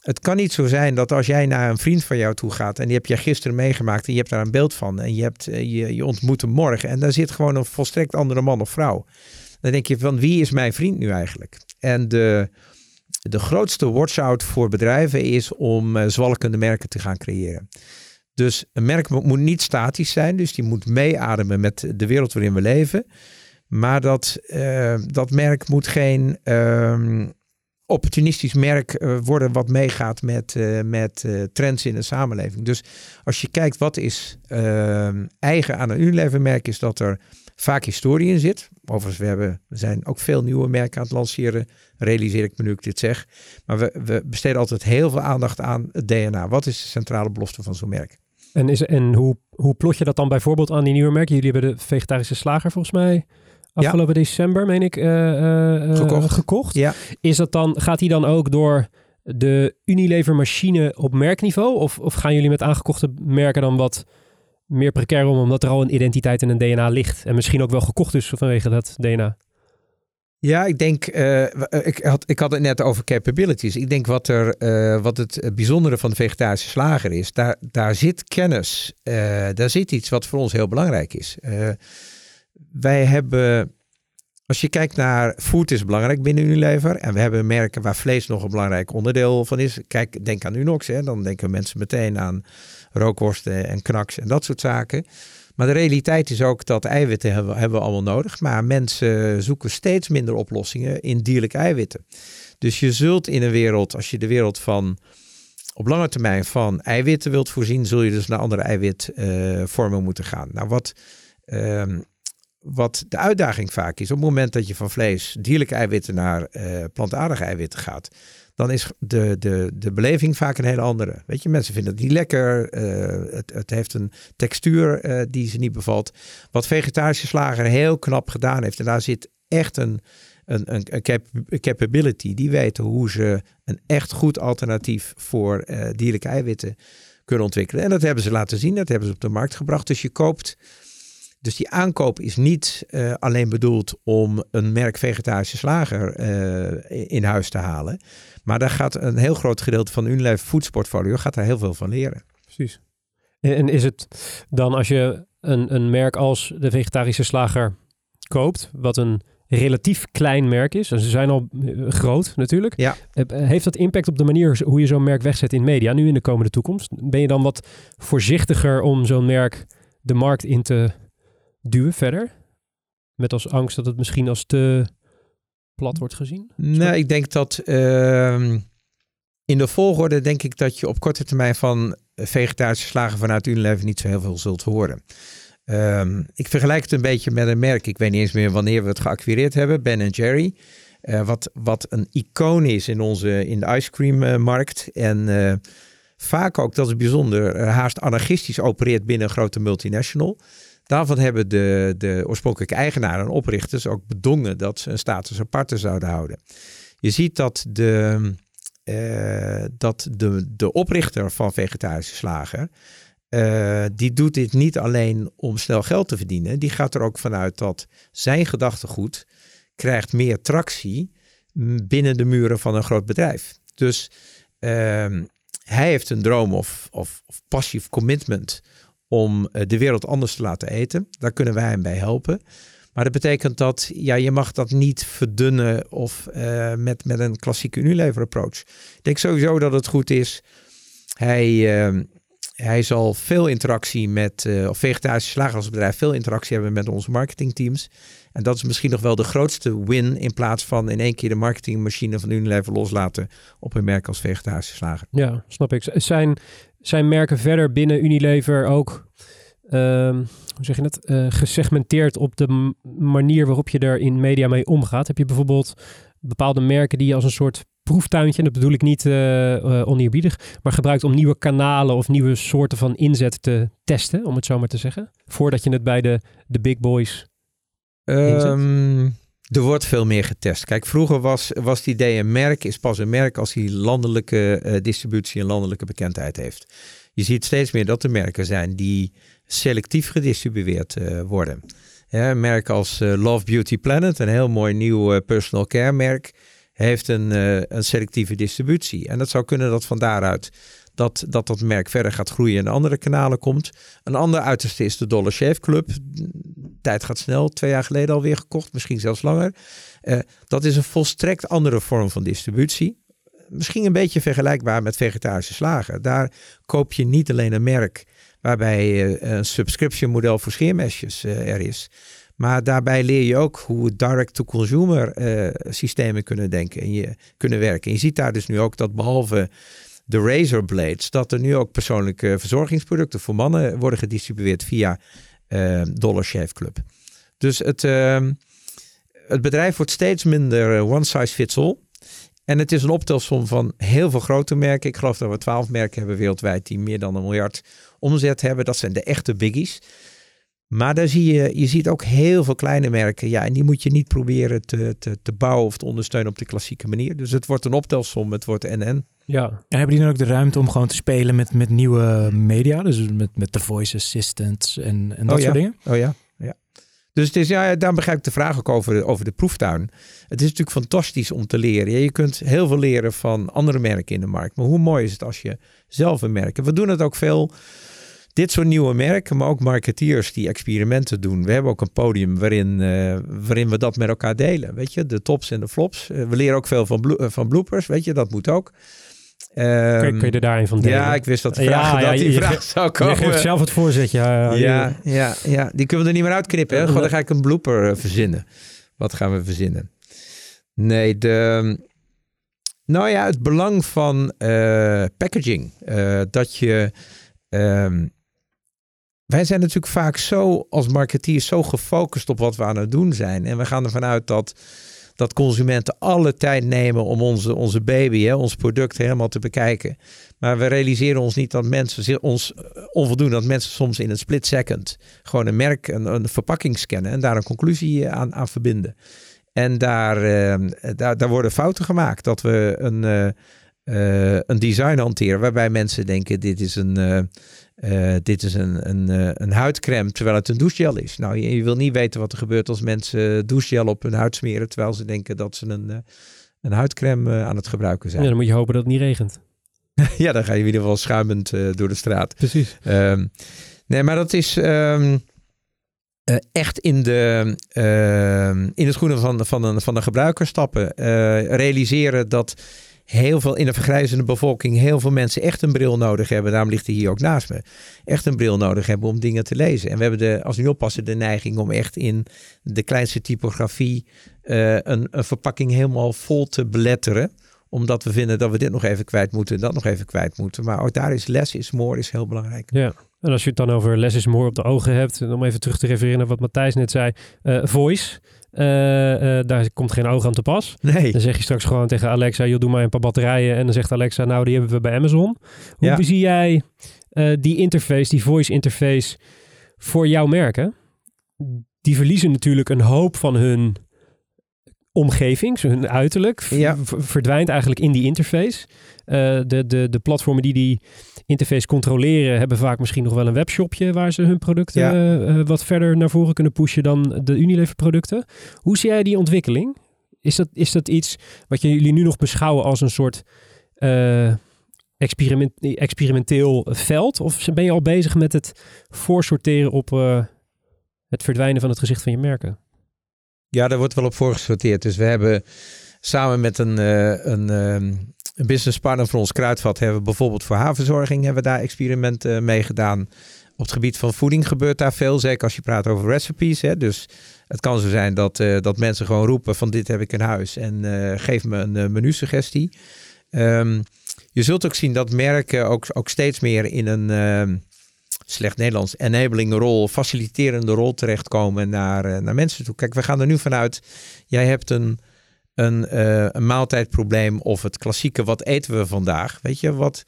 Het kan niet zo zijn dat als jij naar een vriend van jou toe gaat en die heb je gisteren meegemaakt en je hebt daar een beeld van en je, hebt, eh, je, je ontmoet hem morgen en daar zit gewoon een volstrekt andere man of vrouw. Dan denk je van wie is mijn vriend nu eigenlijk? En de, de grootste watch-out voor bedrijven is om uh, zwalkende merken te gaan creëren. Dus een merk moet niet statisch zijn, dus die moet meeademen met de wereld waarin we leven. Maar dat, uh, dat merk moet geen uh, opportunistisch merk uh, worden wat meegaat met, uh, met uh, trends in de samenleving. Dus als je kijkt wat is eigen aan een Unilever merk, is dat er vaak historie in zit. Overigens, we, hebben, we zijn ook veel nieuwe merken aan het lanceren, realiseer ik me nu ik dit zeg. Maar we, we besteden altijd heel veel aandacht aan het DNA. Wat is de centrale belofte van zo'n merk?
En, is, en hoe, hoe plot je dat dan bijvoorbeeld aan die nieuwe merken? Jullie hebben de vegetarische slager volgens mij afgelopen december, meen ik, uh, uh,
gekocht.
gekocht.
Ja.
Is dat dan, gaat die dan ook door de Unilever machine op merkniveau? Of, of gaan jullie met aangekochte merken dan wat meer precair om, omdat er al een identiteit en een DNA ligt? En misschien ook wel gekocht is vanwege dat DNA?
Ja, ik denk, uh, ik, had, ik had het net over capabilities. Ik denk wat, er, uh, wat het bijzondere van de vegetarische slager is, daar, daar zit kennis, uh, daar zit iets wat voor ons heel belangrijk is. Wij hebben, als je kijkt naar food is belangrijk binnen Unilever en we hebben merken waar vlees nog een belangrijk onderdeel van is. Kijk, denk aan Unox, hè, dan denken mensen meteen aan rookworsten en knaks en dat soort zaken. Maar de realiteit is ook dat eiwitten hebben, we allemaal nodig. Maar mensen zoeken steeds minder oplossingen in dierlijke eiwitten. Dus je zult in een wereld, als je de wereld van op lange termijn van eiwitten wilt voorzien, zul je dus naar andere eiwitvormen uh, moeten gaan. Nou, wat, uh, wat de uitdaging vaak is, op het moment dat je van vlees, dierlijke eiwitten naar uh, plantaardige eiwitten gaat, dan is de, de, de beleving vaak een hele andere. Weet je, mensen vinden het niet lekker. Uh, het, het heeft een textuur uh, die ze niet bevalt. Wat vegetarische slager heel knap gedaan heeft. En daar zit echt een, een, een, een, cap, een capability. Die weten hoe ze een echt goed alternatief voor dierlijke eiwitten kunnen ontwikkelen. En dat hebben ze laten zien. Dat hebben ze op de markt gebracht. Dus je koopt. Dus die aankoop is niet uh, alleen bedoeld om een merk vegetarische slager uh, in huis te halen. Maar daar gaat een heel groot gedeelte van Unilever Foodsportfolio gaat daar heel veel van leren.
Precies. En is het dan als je een, een merk als de vegetarische slager koopt, wat een relatief klein merk is, en ze zijn al groot natuurlijk,
ja.
heeft dat impact op de manier hoe je zo'n merk wegzet in media nu in de komende toekomst? Ben je dan wat voorzichtiger om zo'n merk de markt in te duwen verder? Met als angst dat het misschien als te plat wordt gezien?
Nee, ik denk dat uh, in de volgorde denk ik dat je op korte termijn van vegetarische slagen vanuit Unilever niet zo heel veel zult horen. Um, ik vergelijk het een beetje met een merk. Ik weet niet eens meer wanneer we het geacquireerd hebben. Ben Jerry. Uh, wat, wat een icoon is in, onze, in de ice cream uh, markt. En uh, vaak ook, dat is bijzonder, haast anarchistisch opereert binnen een grote multinational. Daarvan hebben de, de oorspronkelijke eigenaren en oprichters ook bedongen dat ze een status aparte zouden houden. Je ziet dat de, uh, dat de, de oprichter van vegetarische slager, uh, die doet dit niet alleen om snel geld te verdienen. Die gaat er ook vanuit dat zijn gedachtegoed krijgt meer tractie binnen de muren van een groot bedrijf. Dus uh, hij heeft een droom of, of, of passief commitment om de wereld anders te laten eten. Daar kunnen wij hem bij helpen. Maar dat betekent dat ja, je mag dat niet verdunnen of uh, met, met een klassieke Unilever approach. Ik denk sowieso dat het goed is. Hij, uh, hij zal veel interactie met, uh, of vegetarische bedrijf, veel interactie hebben met onze marketingteams. En dat is misschien nog wel de grootste win in plaats van in één keer de marketingmachine van Unilever loslaten op een merk als vegetarische slager.
Ja, snap ik. Zijn, zijn merken verder binnen Unilever ook, um, hoe zeg je het, uh, gesegmenteerd op de manier waarop je er in media mee omgaat? Heb je bijvoorbeeld bepaalde merken die je als een soort proeftuintje, en dat bedoel ik niet uh, uh, oneerbiedig, maar gebruikt om nieuwe kanalen of nieuwe soorten van inzet te testen, om het zo maar te zeggen, voordat je het bij de, de big boys
um, er wordt veel meer getest. Kijk, vroeger was, was het idee een merk is pas een merk als hij landelijke uh, distributie en landelijke bekendheid heeft. Je ziet steeds meer dat er merken zijn die selectief gedistribueerd uh, worden. Ja, merken als uh, Love Beauty Planet, een heel mooi nieuw personal care merk, heeft een, een selectieve distributie. En dat zou kunnen dat van daaruit dat, dat dat merk verder gaat groeien en andere kanalen komt. Een ander uiterste is de Dollar Shave Club. Tijd gaat snel, twee jaar geleden alweer gekocht, misschien zelfs langer. Uh, dat is een volstrekt andere vorm van distributie. Misschien een beetje vergelijkbaar met vegetarische slagen. Daar koop je niet alleen een merk waarbij uh, een subscription model voor scheermesjes uh, er is. Maar daarbij leer je ook hoe direct-to-consumer systemen kunnen denken en je kunnen werken. En je ziet daar dus nu ook dat behalve de razor blades, dat er nu ook persoonlijke verzorgingsproducten voor mannen worden gedistribueerd via uh, Dollar Shave Club. Dus het, ehm, het bedrijf wordt steeds minder eh, one size fits all. En het is een optelsom van heel veel grote merken. Ik geloof dat we twaalf merken hebben wereldwijd die meer dan een miljard omzet hebben. Dat zijn de echte biggies. Maar daar zie je, je ziet ook heel veel kleine merken. Ja, en die moet je niet proberen te, te, te bouwen of te ondersteunen op de klassieke manier. Dus het wordt een optelsom, het wordt NN.
Ja,
En hebben die dan ook de ruimte om gewoon te spelen met, met nieuwe media? Dus met, met de voice assistants en, en dat
Oh,
soort dingen?
Oh ja, ja. Dus het is, ja, daar begrijp ik de vraag ook over, de- over de proeftuin. Het is natuurlijk fantastisch om te leren. Ja, je kunt heel veel leren van andere merken in de markt. Maar hoe mooi is het als je zelf een merk... En we doen het ook veel... Dit soort nieuwe merken, maar ook marketeers die experimenten doen. We hebben ook een podium waarin, eh, waarin we dat met elkaar delen. Weet je, de tops en de flops. Eh, we leren ook veel van, blo- eh, van bloopers, weet je, dat moet ook.
kun, je,
Ehm,
kun je er daarin van delen?
ja, ik wist dat,
Ja,
vraag,
ja,
dat die
je- je
vraag zou
Je
komen.
geeft zelf het voorzetje. Ja,
Ja, ja, ja, die kunnen we er niet meer uitknippen. Hè? Gewoon, dan ga ik een blooper verzinnen. Wat gaan we verzinnen? Nee, de... Nou ja, het belang van packaging. Dat je... ehm, wij zijn natuurlijk vaak zo als marketeers zo gefocust op wat we aan het doen zijn. En we gaan ervan uit dat, dat consumenten alle tijd nemen om onze, onze baby, hè, ons product helemaal te bekijken. Maar we realiseren ons niet dat mensen ons eh, onvoldoende, dat mensen soms in een split second gewoon een merk, een, een verpakking scannen en daar een conclusie eh, aan, aan verbinden. En daar, eh, daar, daar worden fouten gemaakt. Dat we een, eh, een design hanteren waarbij mensen denken: dit is een, eh, eh, dit is een, een, een huidcrème terwijl het een douchegel is. Nou, je, je wil niet weten wat er gebeurt als mensen douchegel op hun huid smeren terwijl ze denken dat ze een, een huidcrème eh, aan het gebruiken
Ja,
zijn.
dan moet je hopen dat het niet regent.
Ja, dan ga je in ieder geval schuimend door de straat.
Precies.
Ehm, nee, maar dat is ehm, eh, echt in de, ehm, in de schoenen van, van, een, van de gebruiker stappen. Realiseren dat heel veel in de vergrijzende bevolking heel veel mensen echt een bril nodig hebben. Daarom ligt hij hier ook naast me. Echt een bril nodig hebben om dingen te lezen. En we hebben de, als nu oppassen, de neiging om echt in de kleinste typografie eh, een, verpakking helemaal vol te beletteren omdat we vinden dat we dit nog even kwijt moeten, dat nog even kwijt moeten. Maar ook daar is less is more is heel belangrijk.
Ja. En als je het dan over less is more op de ogen hebt, en om even terug te refereren naar wat Matthijs net zei, eh, voice, eh, eh, daar komt geen oog aan te pas.
Nee.
Dan zeg je straks gewoon tegen Alexa, joh, doe maar een paar batterijen. En dan zegt Alexa, nou, die hebben we bij Amazon. Hoe
Ja.
zie jij eh, die interface, die voice interface voor jouw merken? Die verliezen natuurlijk een hoop van hun omgeving, hun uiterlijk.
Ja.
verdwijnt eigenlijk in die interface. De, de, de platformen die die interface controleren, hebben vaak misschien nog wel een webshopje waar ze hun producten
Ja.
eh, eh, wat verder naar voren kunnen pushen dan de Unilever producten. Hoe zie jij die ontwikkeling? Is dat, is dat iets wat jullie nu nog beschouwen als een soort eh, experiment, experimenteel veld? Of ben je al bezig met het voorsorteren op het verdwijnen van het gezicht van je merken?
Ja, daar wordt wel op voorgesorteerd. Dus we hebben samen met een, een, ehm, een business partner van ons, Kruidvat, hebben we bijvoorbeeld voor haarverzorging hebben we daar experimenten eh, mee gedaan. Op het gebied van voeding gebeurt daar veel, zeker als je praat over recipes. Hè. Dus het kan zo zijn dat, eh, dat mensen gewoon roepen van dit heb ik in huis en eh, geef me een menusuggestie. Ehm, je zult ook zien dat merken ook, ook steeds meer in een ehm, slecht Nederlands enabling rol, faciliterende rol terechtkomen naar, naar mensen toe. Kijk, we gaan er nu vanuit, jij hebt een, een, uh, een maaltijdprobleem of het klassieke wat eten we vandaag. Weet je, wat,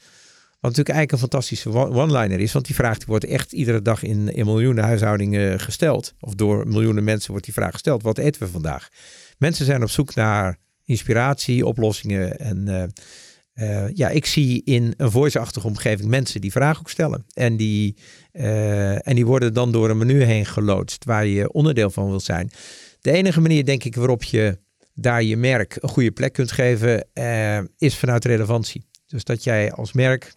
wat natuurlijk eigenlijk een fantastische one-liner is. Want die vraag die wordt echt iedere dag in, in miljoenen huishoudingen gesteld. Of door miljoenen mensen wordt die vraag gesteld. Wat eten we vandaag? Mensen zijn op zoek naar inspiratie, oplossingen en... Uh, uh, ja, ik zie in een voice-achtige omgeving mensen die vragen ook stellen. En die, en die worden dan door een menu heen geloodst waar je onderdeel van wil zijn. De enige manier, denk ik, waarop je daar je merk een goede plek kunt geven, uh, is vanuit relevantie. Dus dat jij als merk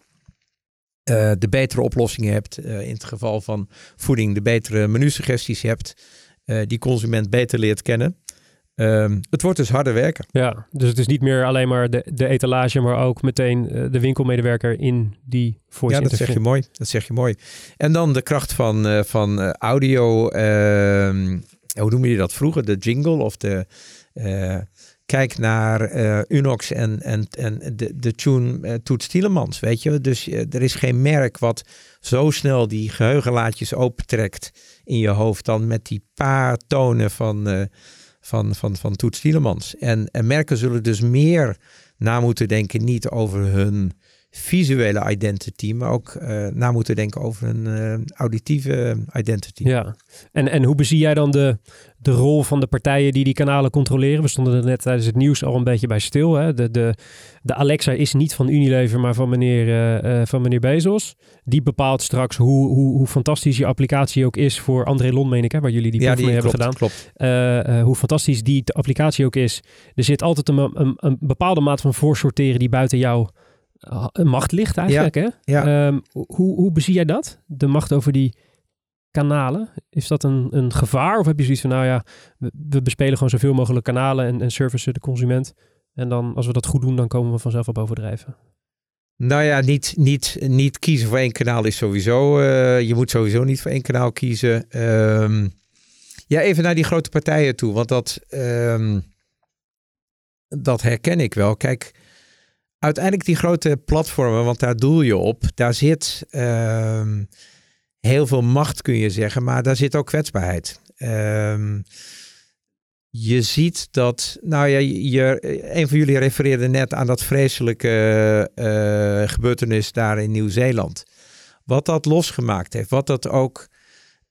uh, de betere oplossingen hebt. Uh, in het geval van voeding, de betere menusuggesties hebt. Die consument beter leert kennen. Um, het wordt dus harder werken.
Ja, dus het is niet meer alleen maar de, de etalage, maar ook meteen uh, de winkelmedewerker in die voice
Ja, dat zeg je mooi. Dat zeg je mooi. En dan de kracht van, uh, van uh, audio. hoe noem je dat vroeger? De jingle of de, Kijk naar uh, Unox en, en, en de, de tune uh, Toet Stielemans, weet je. Dus er is geen merk wat zo snel die geheugenlaadjes opentrekt in je hoofd dan met die paar tonen van, van, van, van Toet Stielemans. En, en merken zullen dus meer na moeten denken, niet over hun visuele identity, maar ook uh, na moeten denken over een uh, auditieve identity.
Ja, en, en hoe bezie jij dan de, de rol van de partijen die die kanalen controleren? We stonden er net tijdens het nieuws al een beetje bij stil. Hè? De, de, de Alexa is niet van Unilever, maar van meneer, uh, van meneer Bezos. Die bepaalt straks hoe, hoe, hoe fantastisch je applicatie ook is voor André Lon, meen ik, hè, waar jullie die
ja,
die hebben
klopt,
gedaan.
Klopt.
hoe fantastisch die applicatie ook is. Er zit altijd een, een, een bepaalde maat van voorsorteren die buiten jou macht ligt eigenlijk.
Ja,
hè?
ja.
Um, hoe, hoe bezie jij dat? De macht over die kanalen? Is dat een, een gevaar? Of heb je zoiets van, nou ja, we, we bespelen gewoon zoveel mogelijk kanalen en, en servicen de consument. En dan, als we dat goed doen, dan komen we vanzelf op bovendrijven.
Nou ja, niet, niet, niet kiezen voor één kanaal is sowieso. Uh, je moet sowieso niet voor één kanaal kiezen. Um, ja, even naar die grote partijen toe. Want dat, um, dat herken ik wel. Kijk, uiteindelijk die grote platformen, want daar doel je op, daar zit um, heel veel macht, kun je zeggen, maar daar zit ook kwetsbaarheid. Um, je ziet dat, nou ja, je, een van jullie refereerde net aan dat vreselijke uh, gebeurtenis daar in Nieuw-Zeeland. Wat dat losgemaakt heeft, wat dat ook,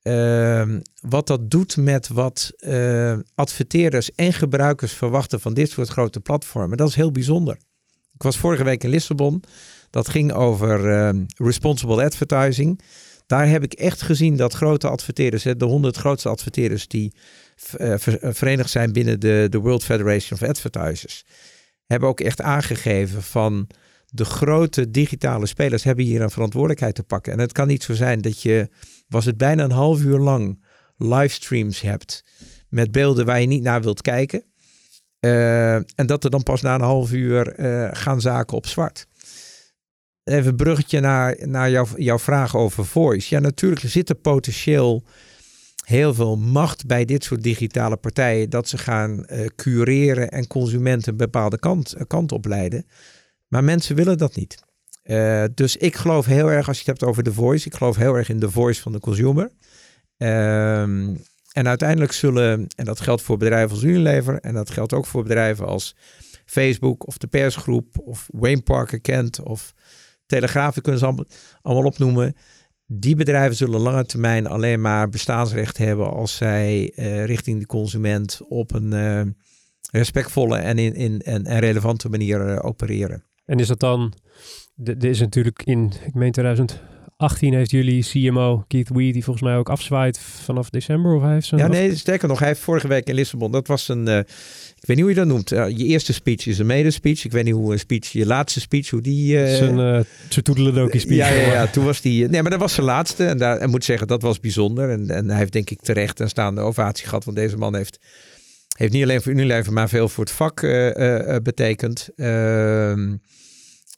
uh, wat dat doet met wat uh, adverteerders en gebruikers verwachten van dit soort grote platformen, dat is heel bijzonder. Ik was vorige week in Lissabon. Dat ging over uh, responsible advertising. Daar heb ik echt gezien dat grote adverteerders, de honderd grootste adverteerders die uh, verenigd zijn binnen de, de World Federation of Advertisers, hebben ook echt aangegeven van de grote digitale spelers hebben hier een verantwoordelijkheid te pakken. En het kan niet zo zijn dat je, was het bijna een half uur lang, livestreams hebt met beelden waar je niet naar wilt kijken. Uh, en dat er dan pas na een half uur uh, gaan zaken op zwart. Even bruggetje naar, naar jouw, jouw vraag over voice. Ja, natuurlijk zit er potentieel heel veel macht bij dit soort digitale partijen. Dat ze gaan uh, cureren en consumenten een bepaalde kant, kant op leiden. Maar mensen willen dat niet. dus ik geloof heel erg, als je het hebt over de voice, ik geloof heel erg in de voice van de consumer. Ehm, en uiteindelijk zullen, en dat geldt voor bedrijven als Unilever en dat geldt ook voor bedrijven als Facebook of de persgroep of Wayne Parker Kent of Telegraaf, we kunnen ze allemaal, allemaal opnoemen. Die bedrijven zullen lange termijn alleen maar bestaansrecht hebben als zij uh, richting de consument op een uh, respectvolle en, in, in, en, en relevante manier uh, opereren.
En is dat dan, dit is natuurlijk in, ik meen 2000 18 heeft jullie CMO Keith Wee, die volgens mij ook afzwaait vanaf december. Of hij heeft
ja, nee, sterker nog, hij heeft vorige week in Lissabon, dat was een, uh, ik weet niet hoe je dat noemt. Uh, je eerste speech is een mede-speech. Ik weet niet hoe een speech, je laatste speech, hoe die... Uh,
zijn uh, toedeledokie speech.
Ja, ja, ja, toen was die, nee, maar dat was zijn laatste. En daar, en moet zeggen, dat was bijzonder. En, en hij heeft denk ik terecht een staande ovatie gehad, want deze man heeft... Heeft niet alleen voor Unilever, maar veel voor het vak betekend. Uh,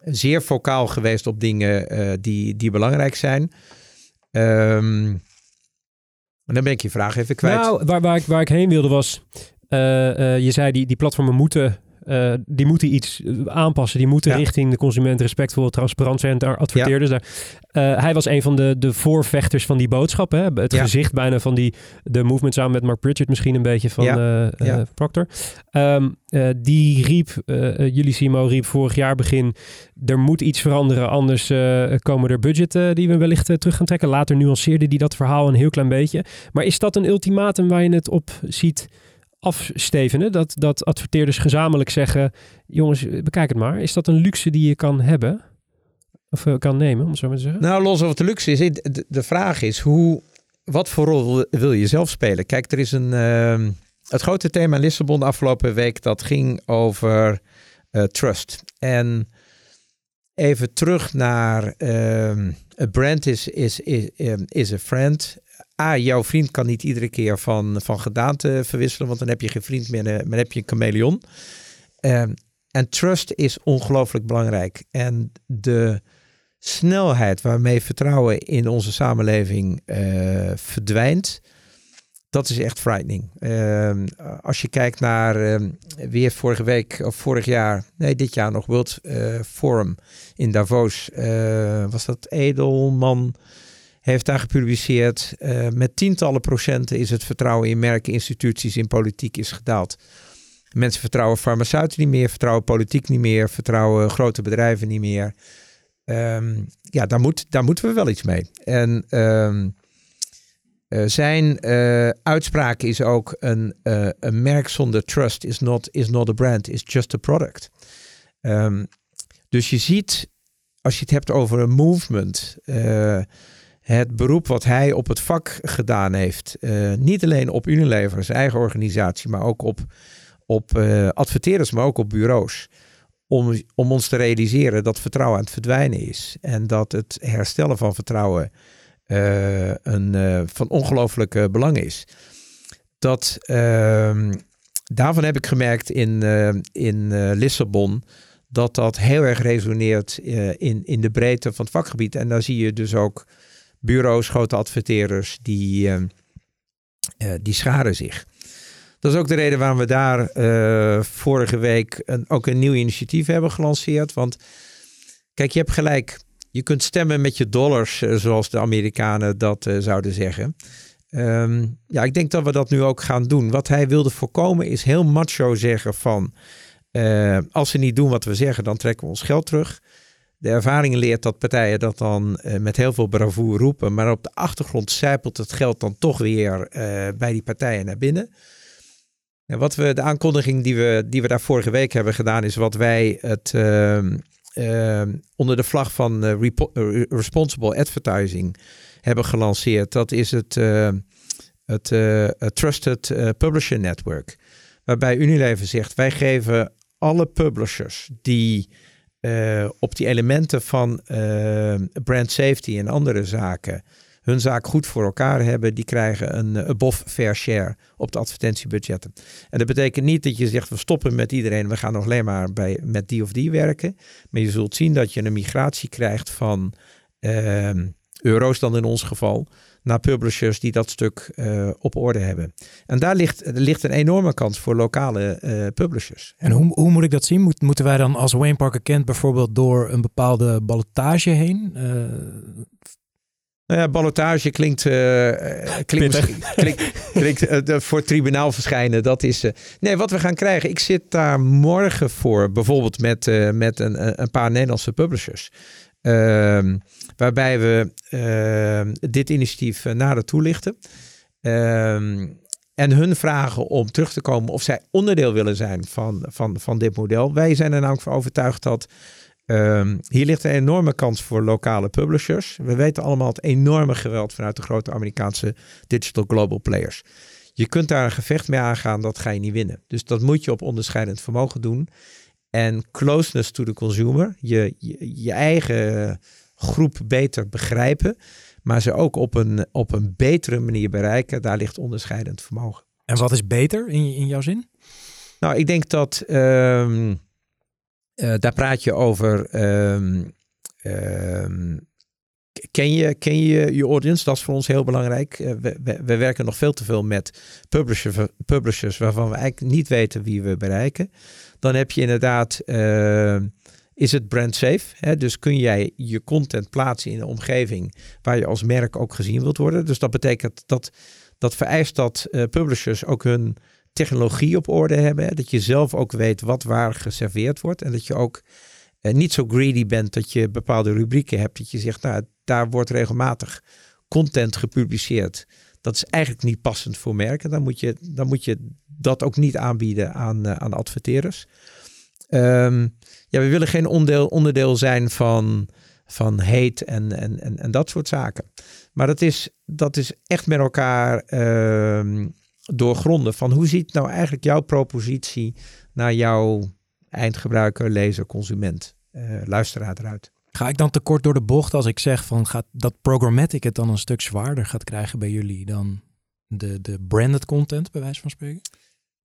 zeer vocaal geweest op dingen uh, die, die belangrijk zijn. En dan ben ik je vraag even kwijt.
Nou, waar, waar, ik, waar ik heen wilde was... Uh, uh, je zei die, die platformen moeten uh, die moeten iets aanpassen. Die moeten ja. richting de consument respectvol, transparant zijn. Daar adverteerders. Ja. Daar. Uh, hij was een van de, de voorvechters van die boodschap. Hè? Het ja. gezicht bijna van die, de movement samen met Mark Pritchard misschien een beetje van uh, Proctor. Um, die riep, jullie Simo riep vorig jaar begin, er moet iets veranderen. Anders komen er budgetten die we wellicht terug gaan trekken. Later nuanceerde die dat verhaal een heel klein beetje. Maar is dat een ultimatum waar je het op ziet afstevenen? Dat, dat adverteerders gezamenlijk zeggen: jongens, bekijk het maar. Is dat een luxe die je kan hebben? Of uh, kan nemen, om zo maar te zeggen?
Nou, los of het de luxe is. De, de vraag is: hoe, wat voor rol wil je zelf spelen? Kijk, er is een. Uh, het grote thema in Lissabon de afgelopen week dat ging over uh, trust. En even terug naar uh, a brand is, is, is, is a friend. A, jouw vriend kan niet iedere keer van, van gedaante verwisselen, want dan heb je geen vriend meer, dan heb je een chameleon. Um, en trust is ongelooflijk belangrijk. En de snelheid waarmee vertrouwen in onze samenleving uh, verdwijnt, dat is echt frightening. Ehm, als je kijkt naar uh, weer vorige week of vorig jaar, nee, dit jaar nog World uh, Forum in Davos, was dat Edelman heeft daar gepubliceerd. met tientallen procenten is het vertrouwen in merken, instituties, in politiek is gedaald. Mensen vertrouwen farmaceuten niet meer, vertrouwen politiek niet meer, vertrouwen grote bedrijven niet meer. Um, ja, daar, moet, daar moeten we wel iets mee. En um, uh, zijn uh, uitspraak is ook een, merk zonder trust is not, is not a brand, is just a product. Um, dus je ziet, als je het hebt over een movement, het beroep wat hij op het vak gedaan heeft, niet alleen op Unilever, zijn eigen organisatie, maar ook op op uh, adverteerders, maar ook op bureaus. Om, om ons te realiseren dat vertrouwen aan het verdwijnen is. En dat het herstellen van vertrouwen uh, een, van ongelooflijk belang is. Dat, ehm, daarvan heb ik gemerkt in, in Lissabon dat dat heel erg resoneert in, in de breedte van het vakgebied. En daar zie je dus ook bureaus, grote adverteerders, die, die scharen zich. Dat is ook de reden waarom we daar uh, vorige week een, ook een nieuw initiatief hebben gelanceerd. Want kijk, je hebt gelijk. Je kunt stemmen met je dollars, uh, zoals de Amerikanen dat zouden zeggen. Um, ja, ik denk dat we dat nu ook gaan doen. Wat hij wilde voorkomen is heel macho zeggen van... als ze niet doen wat we zeggen, dan trekken we ons geld terug. De ervaring leert dat partijen dat dan met heel veel bravoure roepen. Maar op de achtergrond zijpelt het geld dan toch weer bij die partijen naar binnen. En wat we, de aankondiging die we, die we daar vorige week hebben gedaan, is wat wij het uh, uh, onder de vlag van uh, Responsible Advertising hebben gelanceerd. Dat is het, het Trusted Publisher Network. Waarbij Unilever zegt, wij geven alle publishers die op die elementen van brand safety en andere zaken hun zaak goed voor elkaar hebben, die krijgen een eh, above fair share op de advertentiebudgetten. En dat betekent niet dat je zegt we stoppen met iedereen, we gaan nog alleen maar bij, met die of die werken. Maar je zult zien dat je een migratie krijgt van uh, euro's dan in ons geval, naar publishers die dat stuk uh, op orde hebben. En daar ligt, ligt een enorme kans voor lokale uh, publishers.
En hoe, hoe moet ik dat zien? Moet, moeten wij dan als Wayne Parker Kent bijvoorbeeld door een bepaalde ballotage heen? Uh,
nou ja, ballotage klinkt, uh, klinkt, klinkt, klinkt uh, voor het tribunaal verschijnen. Dat is. Uh, nee, wat we gaan krijgen. Ik zit daar morgen voor, bijvoorbeeld met, met een, een paar Nederlandse publishers. Ehm, waarbij we ehm, dit initiatief nader toelichten. Ehm, en hun vragen om terug te komen of zij onderdeel willen zijn van, van, van dit model. Wij zijn er namelijk van overtuigd dat Um, hier ligt een enorme kans voor lokale publishers. We weten allemaal het enorme geweld vanuit de grote Amerikaanse digital global players. Je kunt daar een gevecht mee aangaan, dat ga je niet winnen. Dus dat moet je op onderscheidend vermogen doen. En closeness to the consumer, je, je eigen groep beter begrijpen, maar ze ook op een, op een betere manier bereiken, daar ligt onderscheidend vermogen.
En wat is beter in, in jouw zin?
Nou, ik denk dat. Um, uh, daar praat je over. Um, um, ken, je, ken je je audience? Dat is voor ons heel belangrijk. Uh, we, we, we, werken nog veel te veel met publishers, publishers waarvan we eigenlijk niet weten wie we bereiken. Dan heb je inderdaad. Uh, is het brand safe? Hè? Dus kun jij je content plaatsen in een omgeving waar je als merk ook gezien wilt worden? Dus dat betekent dat dat vereist dat uh, publishers ook hun technologie op orde hebben. Hè? Dat je zelf ook weet wat waar geserveerd wordt. En dat je ook eh, niet zo greedy bent dat je bepaalde rubrieken hebt. Dat je zegt, nou, daar wordt regelmatig content gepubliceerd. Dat is eigenlijk niet passend voor merken. Dan moet je, dan moet je dat ook niet aanbieden aan, uh, aan adverteerders. Um, ja, we willen geen onderdeel, onderdeel zijn van, van hate en, en, en, en dat soort zaken. Maar dat is, dat is echt met elkaar uh, doorgronden van hoe ziet nou eigenlijk jouw propositie naar jouw eindgebruiker, lezer, consument, uh, luisteraar eruit.
Ga ik dan tekort door de bocht als ik zeg van gaat dat programmatic het dan een stuk zwaarder gaat krijgen bij jullie dan de, de branded content, bij wijze van spreken?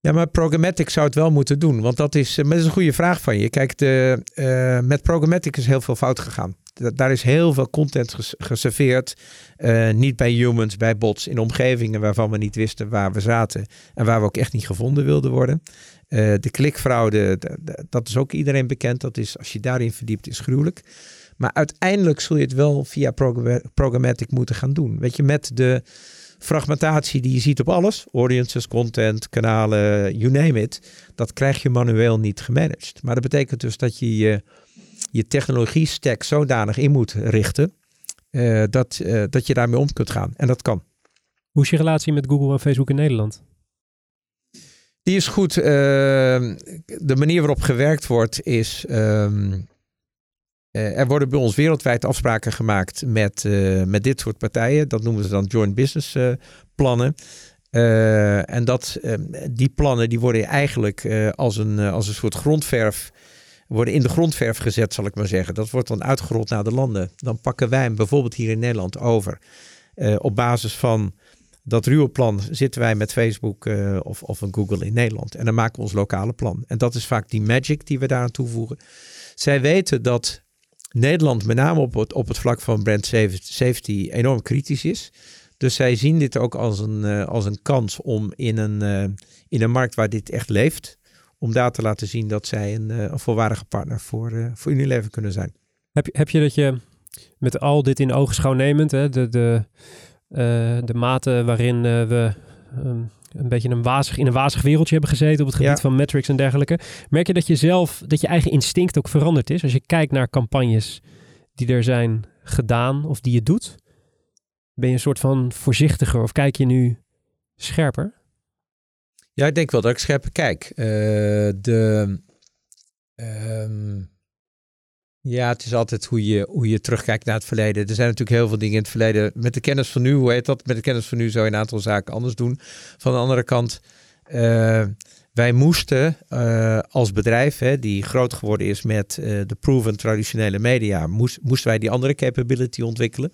Ja, maar programmatic zou het wel moeten doen. Want dat is, eh, maar dat is een goede vraag van je. Kijk, de, uh, met programmatic is heel veel fout gegaan. daar is heel veel content geserveerd. Uh, niet bij humans, bij bots, in omgevingen waarvan we niet wisten waar we zaten. En waar we ook echt niet gevonden wilden worden. De klikfraude, dat is ook iedereen bekend. Dat is, als je daarin verdiept, is gruwelijk. Maar uiteindelijk zul je het wel via programmatic moeten gaan doen. Weet je, met de fragmentatie die je ziet op alles, audiences, content, kanalen, you name it, dat krijg je manueel niet gemanaged. Maar dat betekent dus dat je je, je technologie stack zodanig in moet richten uh, dat, uh, dat je daarmee om kunt gaan. En dat kan.
Hoe is je relatie met Google en Facebook in Nederland?
Die is goed. Uh, de manier waarop gewerkt wordt is. Um, er worden bij ons wereldwijd afspraken gemaakt met, uh, met dit soort partijen. Dat noemen ze dan joint business uh, plannen. en dat, ehm, die plannen die worden eigenlijk als, een, als een soort grondverf worden in de grondverf gezet, zal ik maar zeggen. Dat wordt dan uitgerold naar de landen. Dan pakken wij hem bijvoorbeeld hier in Nederland over. Op basis van dat ruwe plan zitten wij met Facebook of, of een Google in Nederland. En dan maken we ons lokale plan. En dat is vaak die magic die we daar aan toevoegen. Zij weten dat Nederland met name op het, op het vlak van brand safety enorm kritisch is. Dus zij zien dit ook als een, uh, als een kans om in een, uh, in een markt waar dit echt leeft, om daar te laten zien dat zij een, een volwaardige partner voor, voor Unilever kunnen zijn.
Heb, heb je dat je met al dit in ogenschouw nemend, hè, de, de, de mate waarin we um, een beetje een wazig, in een wazig wereldje hebben gezeten op het gebied ja. van metrics en dergelijke. Merk je dat je zelf, dat je eigen instinct ook veranderd is? Als je kijkt naar campagnes die er zijn gedaan of die je doet, ben je een soort van voorzichtiger of kijk je nu scherper?
Ja, ik denk wel dat ik scherper kijk. Uh, de, um, ja, het is altijd hoe je, hoe je terugkijkt naar het verleden. Er zijn natuurlijk heel veel dingen in het verleden. Met de kennis van nu, hoe heet dat? Met de kennis van nu zou je een aantal zaken anders doen. Van de andere kant, uh, wij moesten uh, als bedrijf, hè, die groot geworden is met uh, de proven traditionele media, moest, moesten wij die andere capability ontwikkelen.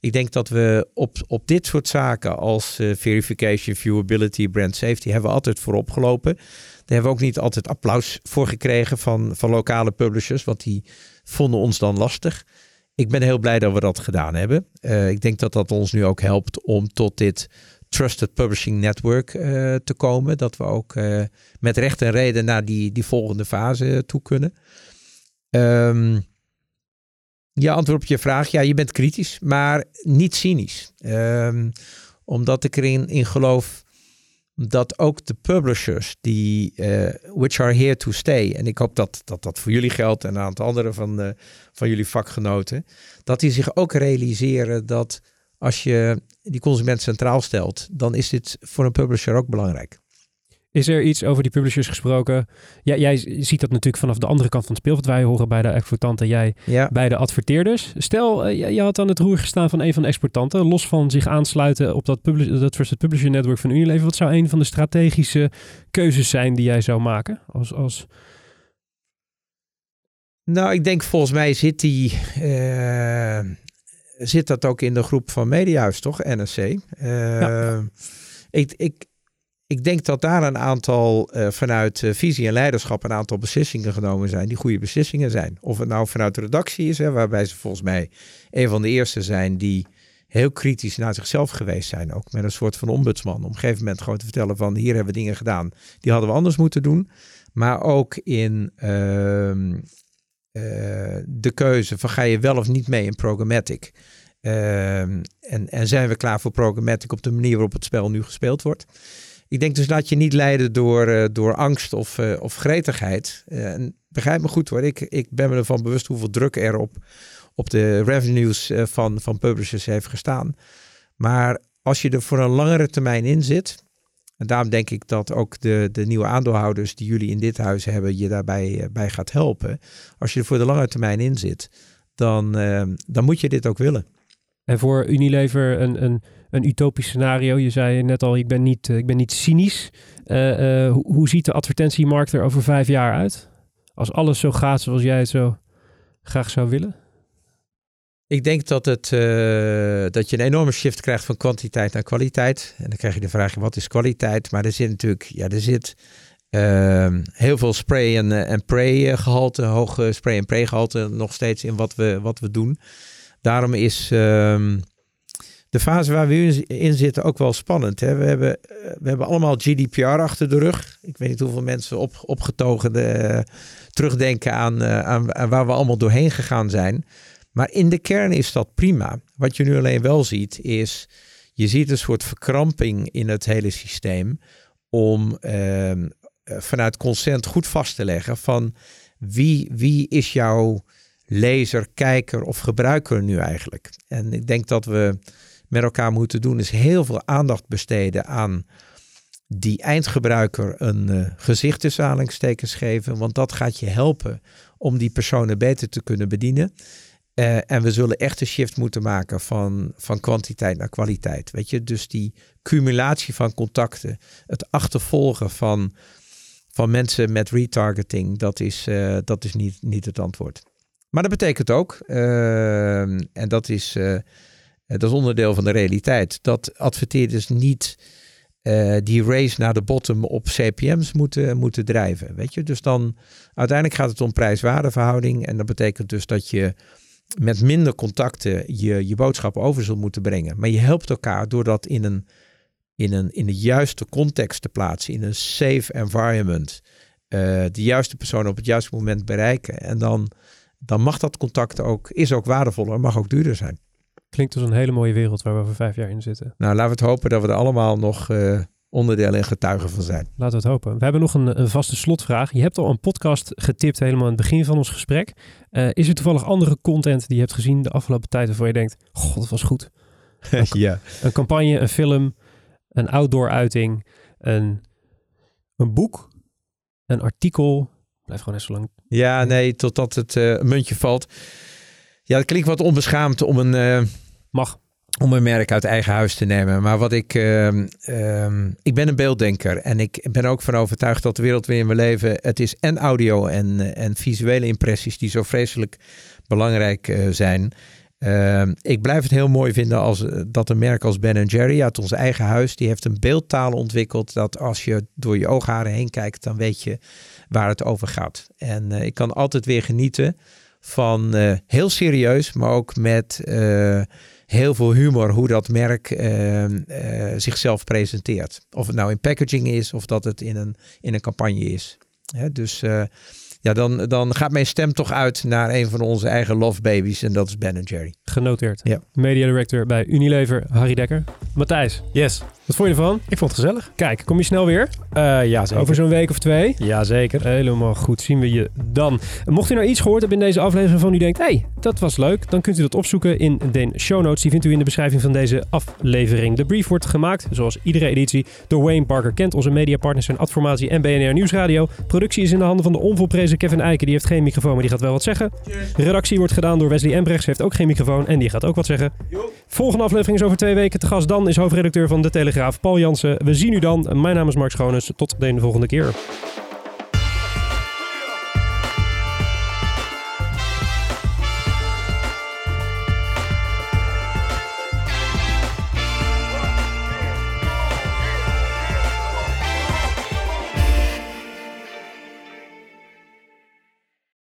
Ik denk dat we op, op dit soort zaken als verification, viewability, brand safety, hebben we altijd voorop gelopen. Daar hebben we ook niet altijd applaus voor gekregen van, van lokale publishers, want die vonden ons dan lastig. Ik ben heel blij dat we dat gedaan hebben. Uh, ik denk dat dat ons nu ook helpt om tot dit Trusted Publishing Network uh, te komen. Dat we ook uh, met recht en reden naar die, die volgende fase toe kunnen. Um, ja, antwoord op je vraag. Ja, je bent kritisch, maar niet cynisch. Um, omdat ik erin in geloof dat ook de publishers die uh, which are here to stay en ik hoop dat dat, dat voor jullie geldt en een aantal andere van, uh, van jullie vakgenoten, dat die zich ook realiseren dat als je die consument centraal stelt, dan is dit voor een publisher ook belangrijk.
Is er iets over die publishers gesproken? Ja, jij ziet dat natuurlijk vanaf de andere kant van het speelveld. Wij horen bij de exploitanten, jij ja. bij de adverteerders. Stel, uh, je had aan het roer gestaan van een van de exportanten. Los van zich aansluiten op dat, publish, dat Trusted Publisher Network van Unilever. Wat zou een van de strategische keuzes zijn die jij zou maken? Als, als...
Nou, ik denk volgens mij zit die... Uh, zit dat ook in de groep van Mediahuis, toch? NSC. Uh, ja. Eh, ik, ik, ik denk dat daar een aantal uh, vanuit uh, visie en leiderschap een aantal beslissingen genomen zijn die goede beslissingen zijn. Of het nou vanuit de redactie is, hè, waarbij ze volgens mij een van de eerste zijn die heel kritisch naar zichzelf geweest zijn. Ook met een soort van ombudsman. Om op een gegeven moment gewoon te vertellen van hier hebben we dingen gedaan die hadden we anders moeten doen. Maar ook in uh, de keuze van ga je wel of niet mee in programmatic. Ehm, en, en zijn we klaar voor programmatic op de manier waarop het spel nu gespeeld wordt. Ik denk dus laat je niet leiden door, uh, door angst of, uh, of gretigheid. En begrijp me goed hoor, ik, ik ben me ervan bewust hoeveel druk er op, op de revenues van, van publishers heeft gestaan. Maar als je er voor een langere termijn in zit, en daarom denk ik dat ook de, de nieuwe aandeelhouders die jullie in dit huis hebben je daarbij bij gaat helpen. Als je er voor de lange termijn in zit, dan, dan moet je dit ook willen.
En voor Unilever een, een een utopisch scenario. Je zei net al, ik ben niet, ik ben niet cynisch. Uh, uh, hoe, ziet de advertentiemarkt er over vijf jaar uit? Als alles zo gaat zoals jij het zo graag zou willen?
Ik denk dat, het, dat je een enorme shift krijgt van kwantiteit naar kwaliteit. En dan krijg je de vraag, wat is kwaliteit? Maar er zit natuurlijk, ja, er zit Ehm, heel veel spray en, eh, en pray eh, gehalte, hoog eh, spray en pray gehalte nog steeds in wat we, wat we doen. Daarom is ehm, de fase waar we in zitten ook wel spannend. Hè? We, hebben, we hebben allemaal GDPR achter de rug. Ik weet niet hoeveel mensen op, opgetogen de, terugdenken aan, aan, aan waar we allemaal doorheen gegaan zijn. Maar in de kern is dat prima. Wat je nu alleen wel ziet is, je ziet een soort verkramping in het hele systeem om ehm, eh, vanuit consent goed vast te leggen van wie, wie is jouw lezer, kijker of gebruiker nu eigenlijk. En ik denk dat we met elkaar moeten doen is heel veel aandacht besteden aan die eindgebruiker een uh, gezicht tussen geven, want dat gaat je helpen om die personen beter te kunnen bedienen. Uh, en we zullen echt een shift moeten maken van, van kwantiteit naar kwaliteit. Weet je, dus die cumulatie van contacten, het achtervolgen van van mensen met retargeting, dat is, uh, dat is niet, niet het antwoord. Maar dat betekent ook, uh, en dat is, dat is onderdeel van de realiteit, dat adverteerders niet die race naar de bottom op CPM's moeten, moeten drijven. Weet je? Dus dan uiteindelijk gaat het om prijs-waardeverhouding. En dat betekent dus dat je met minder contacten je, je boodschap over zult moeten brengen. Maar je helpt elkaar door dat in een in, een, in de juiste context te plaatsen, in een safe environment, uh, de juiste persoon op het juiste moment bereiken. En dan, dan mag dat contact ook, is ook waardevoller, mag ook duurder zijn.
Klinkt als een hele mooie wereld waar we over vijf jaar in zitten.
Nou, laten we het hopen dat we er allemaal nog uh, onderdeel en getuigen van zijn.
Laten we het hopen. We hebben nog een, een, vaste slotvraag. Je hebt al een podcast getipt helemaal aan het begin van ons gesprek. Uh, is er toevallig andere content die je hebt gezien de afgelopen tijd waarvan je denkt, god, dat was goed?
ja.
Een campagne, een film, een outdoor uiting, een, een boek, een artikel. Blijf gewoon eens zo lang.
Ja, nee, totdat het uh, muntje valt. Ja, het klinkt wat onbeschaamd om een... Uh,
Mag.
Om een merk uit eigen huis te nemen. Maar wat ik. Uh, ik ben een beelddenker. En ik ben ook van overtuigd dat de wereld waarin we leven. Het is en audio en, en visuele impressies die zo vreselijk belangrijk zijn. Uh, ik blijf het heel mooi vinden als, eh, dat een merk als Ben Jerry uit ons eigen huis, die heeft een beeldtaal ontwikkeld dat als je door je oogharen heen kijkt, dan weet je waar het over gaat. En ik kan altijd weer genieten van heel serieus, maar ook met heel veel humor hoe dat merk ehm, zichzelf presenteert. Of het nou in packaging is of dat het in een, in een campagne is. dus ja, dan, dan gaat mijn stem toch uit naar een van onze eigen love babies. En dat is Ben Jerry.
Genoteerd.
Ja.
Media director bij Unilever, Harry Dekker. Matthijs.
Yes.
Wat vond je ervan?
Ik vond het gezellig.
Kijk, kom je snel weer?
Uh, ja, zeker.
Over zo'n week of twee?
Ja, zeker.
Helemaal goed. Zien we je dan. Mocht u nou iets gehoord hebben in deze aflevering van u denkt... hey, dat was leuk. Dan kunt u dat opzoeken in de show notes. Die vindt u in de beschrijving van deze aflevering. De brief wordt gemaakt, zoals iedere editie, door Wayne Parker Kent. Onze mediapartners zijn Adformatie en BNR Nieuwsradio. Productie is in de handen van de onvolprezen Kevin Eiken. Die heeft geen microfoon, maar die gaat wel wat zeggen. Redactie wordt gedaan door Wesley Embrechts. Heeft ook geen microfoon en die gaat ook wat zeggen. Volgende aflevering is over twee weken. Te gast dan is hoofdredacteur van De Telegraaf, Paul Jansen. We zien u dan. Mijn naam is Mark Schoones. Tot de volgende keer.